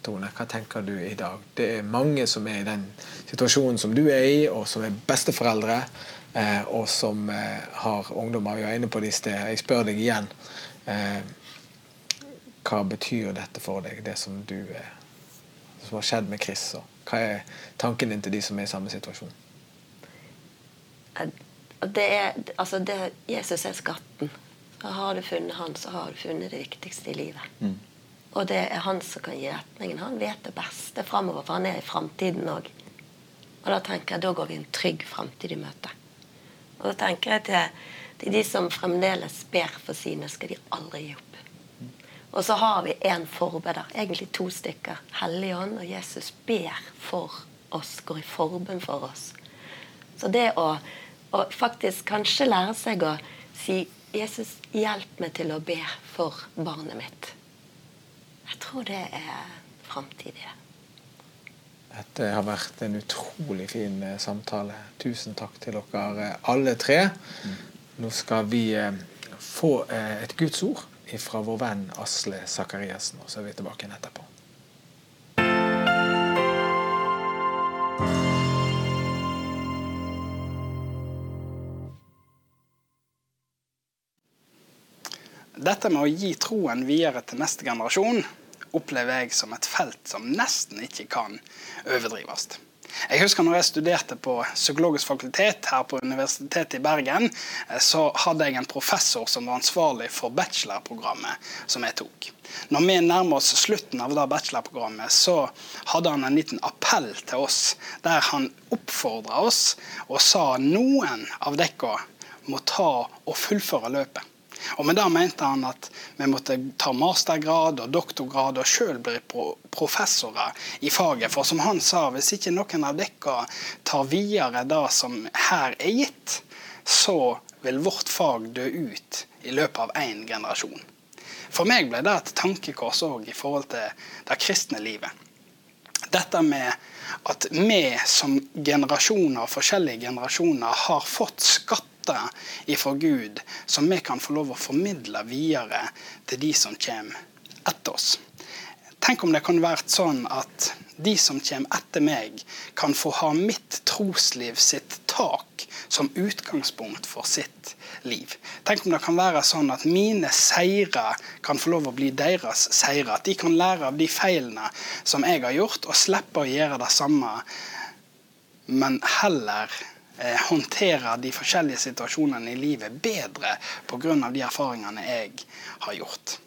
Tone, hva tenker du i dag? Det er mange som er i den situasjonen som du er i, og som er besteforeldre, og som har ungdommer. Vi var inne på det i sted. Jeg spør deg igjen. Hva betyr dette for deg, det som du er som har skjedd med Chris? Og hva er tanken din til de som er i samme situasjon? Det er, altså det, Jesus er skatten. Og har du funnet han, så har du funnet det viktigste i livet. Og det er han som kan gi retningen. Han vet det beste framover, for han er i framtiden òg. Og da tenker jeg, da går vi en trygg framtid i møte. Og da tenker jeg til, til de som fremdeles ber for sine, skal de aldri gi opp. Og så har vi én forbeder, egentlig to stykker. Helligånd og Jesus ber for oss, går i forbønn for oss. Så det å, å faktisk kanskje lære seg å si 'Jesus, hjelp meg til å be for barnet mitt'. Jeg tror det er framtidig. det. Dette har vært en utrolig fin eh, samtale. Tusen takk til dere eh, alle tre. Nå skal vi eh, få et Guds ord fra vår venn Asle Sakariassen, og så er vi tilbake igjen etterpå. Dette med å gi troen videre til neste generasjon opplever jeg som et felt som nesten ikke kan overdrives. Jeg husker når jeg studerte på psykologisk fakultet her på Universitetet i Bergen, eh, så hadde jeg en professor som var ansvarlig for bachelorprogrammet som jeg tok. Når vi nærmer oss slutten av det bachelorprogrammet, så hadde han en liten appell til oss, der han oppfordra oss og sa noen av dere må ta og fullføre løpet. Og med det mente han at vi måtte ta mastergrad og doktorgrad og sjøl bli professorer i faget. For som han sa, hvis ikke noen av dere tar videre det som her er gitt, så vil vårt fag dø ut i løpet av én generasjon. For meg ble det et tankekors òg i forhold til det kristne livet. Dette med at vi som generasjoner, forskjellige generasjoner har fått skatt ifra Gud som vi kan få lov å formidle videre til de som kommer etter oss. Tenk om det kan være sånn at de som kommer etter meg, kan få ha mitt trosliv sitt tak som utgangspunkt for sitt liv. Tenk om det kan være sånn at mine seire kan få lov å bli deres seire. At de kan lære av de feilene som jeg har gjort, og slippe å gjøre det samme, men heller eh, håndtere de forskjellige situasjonene i livet bedre pga. de erfaringene jeg har gjort.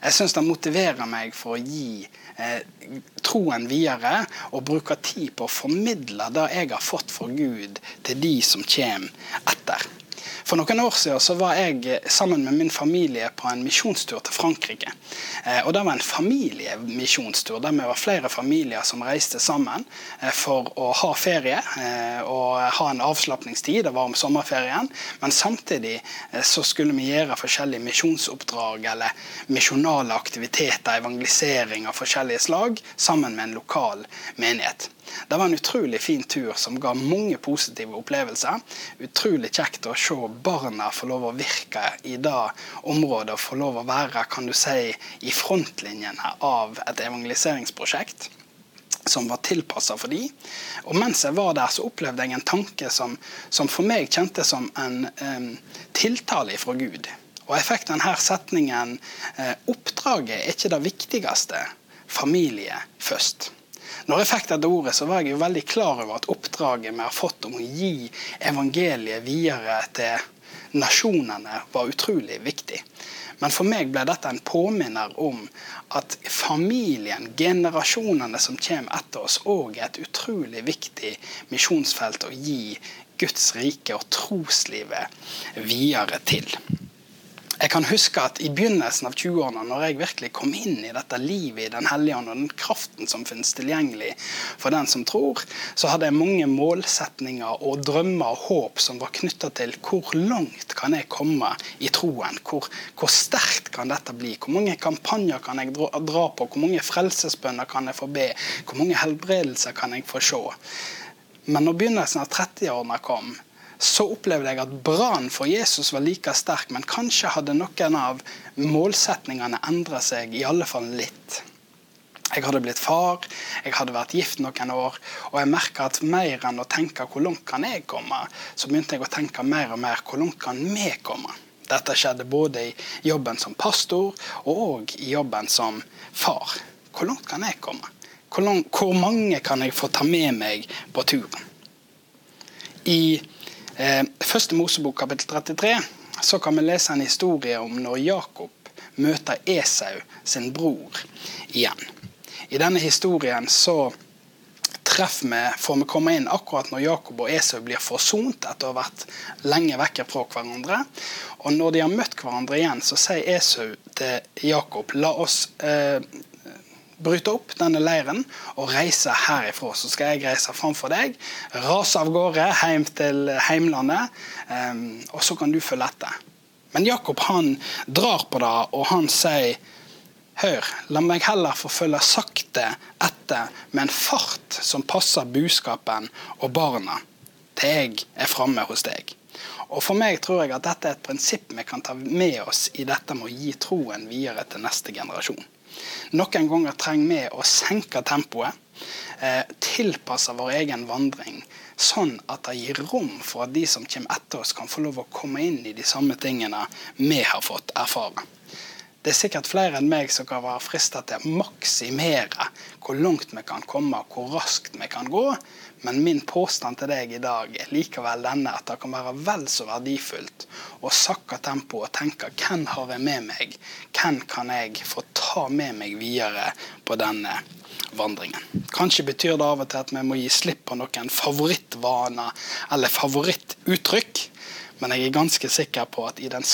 Jeg syns det motiverer meg for å gi eh, troen videre og bruke tid på å formidle det jeg har fått fra Gud, til de som kommer etter. For noen år siden så var jeg eh, sammen med min familie på en misjonstur til Frankrike. Eh, og Det var en familiemisjonstur der vi var flere familier som reiste sammen eh, for å ha ferie og ha en avslapningstid. Det var om sommerferien. Men samtidig så skulle vi gjøre forskjellige misjonsoppdrag eller misjonale aktiviteter, evangelisering av forskjellige slag, sammen med en lokal menighet. Det var en utrolig fin tur som ga mange positive opplevelser. Utrolig kjekt å se barna få lov å virke i det området og få lov å være kan du si, i frontlinjen av et evangeliseringsprosjekt som var tilpassa for dem. Og mens jeg var der, så opplevde jeg en tanke som, som for meg kjentes som en um, tiltale fra Gud. Og jeg fikk denne setningen uh, Oppdraget er ikke det viktigste. Familie først. Når jeg fikk dette ordet, så var jeg jo veldig klar over at oppdraget vi har fått om å gi evangeliet videre til nasjonene, var utrolig viktig. Men for meg ble dette en påminner om at familien, generasjonene som kommer etter oss, òg er et utrolig viktig misjonsfelt å gi Guds rike og troslivet videre til. Jeg kan huske at i begynnelsen av 20-årene, når jeg virkelig kom inn i dette livet i Den hellige ånd og den kraften som finnes tilgjengelig for den som tror, så hadde jeg mange målsetninger og drømmer og håp som var knytta til hvor langt kan jeg komme i troen? Hvor, hvor sterkt kan dette bli? Hvor mange kampanjer kan jeg dra på? Hvor mange frelsesbønner kan jeg få be? Hvor mange helbredelser kan jeg få se? Men når begynnelsen av 30-årene kom, så opplevde jeg at brannen for Jesus var like sterk, men kanskje hadde noen av målsetningene endra seg, i alle fall litt. Jeg hadde blitt far, jeg hadde vært gift noen år, og jeg merka at mer enn å tenke 'hvor langt kan jeg komme', så begynte jeg å tenke mer og mer 'hvor langt kan vi komme'? Dette skjedde både i jobben som pastor og i jobben som far. Hvor langt kan jeg komme? Hvor, langt, hvor mange kan jeg få ta med meg på turen? I første Mosebok kapittel 33 så kan vi lese en historie om når Jakob møter Esau sin bror igjen. I denne historien så treffer vi, får vi komme inn akkurat når Jakob og Esau blir forsont etter å ha vært lenge vekke fra hverandre. Og når de har møtt hverandre igjen, så sier Esau til Jakob la oss eh, bryte opp denne leiren og reise herifra. Så skal jeg reise framfor deg, rase av gårde hjem til heimlandet, um, og så kan du følge etter. Men Jakob han drar på det, og han sier Hør, la meg heller få følge sakte etter med en fart som passer buskapen og barna, til jeg er framme hos deg. Og For meg tror jeg at dette er et prinsipp vi kan ta med oss i dette med å gi troen videre til neste generasjon. Noen ganger trenger vi å senke tempoet, eh, tilpasse vår egen vandring, sånn at det gir rom for at de som kommer etter oss, kan få lov å komme inn i de samme tingene vi har fått erfare. Det er sikkert flere enn meg som kan være frista til å maksimere hvor langt vi kan komme, hvor raskt vi kan gå, men min påstand til deg i dag er likevel denne at det kan være vel så verdifullt å sakke tempoet og tenke hvem har jeg med meg? Hvem kan jeg få ta med meg videre på denne vandringen? Kanskje betyr det av og til at vi må gi slipp på noen favorittvaner eller favorittuttrykk. Men jeg er ganske sikker på at i, den,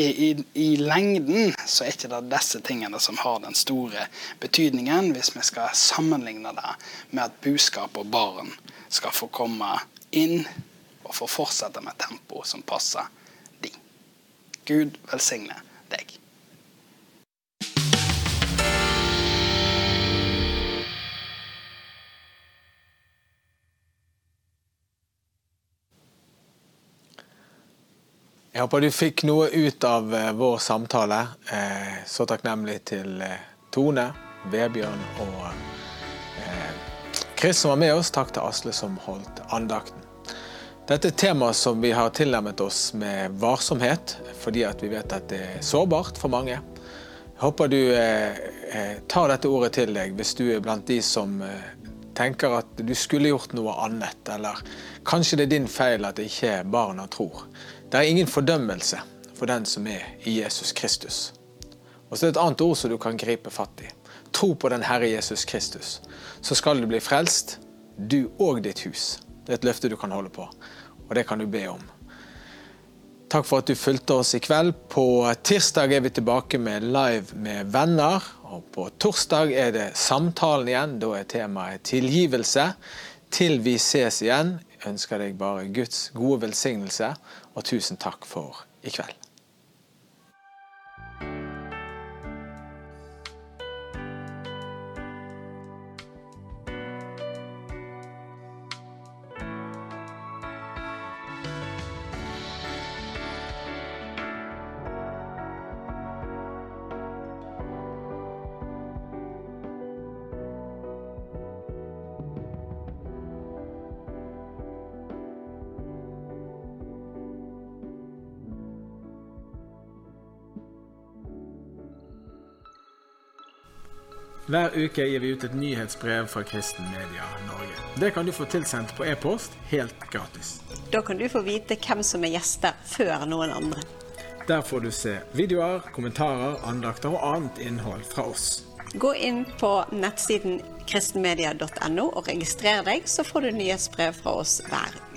i, i, lengden så er ikke det disse tingene som har den store betydningen, hvis vi skal sammenligne det med at buskap og barn skal få komme inn og få fortsette med tempo som passer de. Gud velsigne deg. Jeg håper du fikk noe ut av eh, vår samtale. Eh, så takknemlig til eh, Tone, Vebjørn og Chris som var med oss. Takk til Asle som holdt andakten. Dette er et tema som vi har tilnærmet oss med varsomhet, fordi vi vet at det er sårbart for mange. Jeg håper du tar dette ordet til deg hvis du er blant de som tenker at du skulle gjort noe annet, eller kanskje det er din feil at ikke barna tror. Det er ingen fordømmelse for den som er i Jesus Kristus. Og så er det et annet ord som du kan gripe fatt i. Tro på den Herre Jesus Kristus. Så skal du bli frelst, du og ditt hus. Det er et løfte du kan holde på, og det kan du be om. Takk for at du fulgte oss i kveld. På tirsdag er vi tilbake med Live med venner. Og på torsdag er det Samtalen igjen. Da er temaet tilgivelse. Til vi ses igjen, ønsker deg bare Guds gode velsignelse, og tusen takk for i kveld. Hver uke gir vi ut et nyhetsbrev fra Kristen Media Norge. Det kan du få tilsendt på e-post helt gratis. Da kan du få vite hvem som er gjester før noen andre. Der får du se videoer, kommentarer, andakter og annet innhold fra oss. Gå inn på nettsiden kristenmedia.no og registrer deg, så får du nyhetsbrev fra oss hver uke.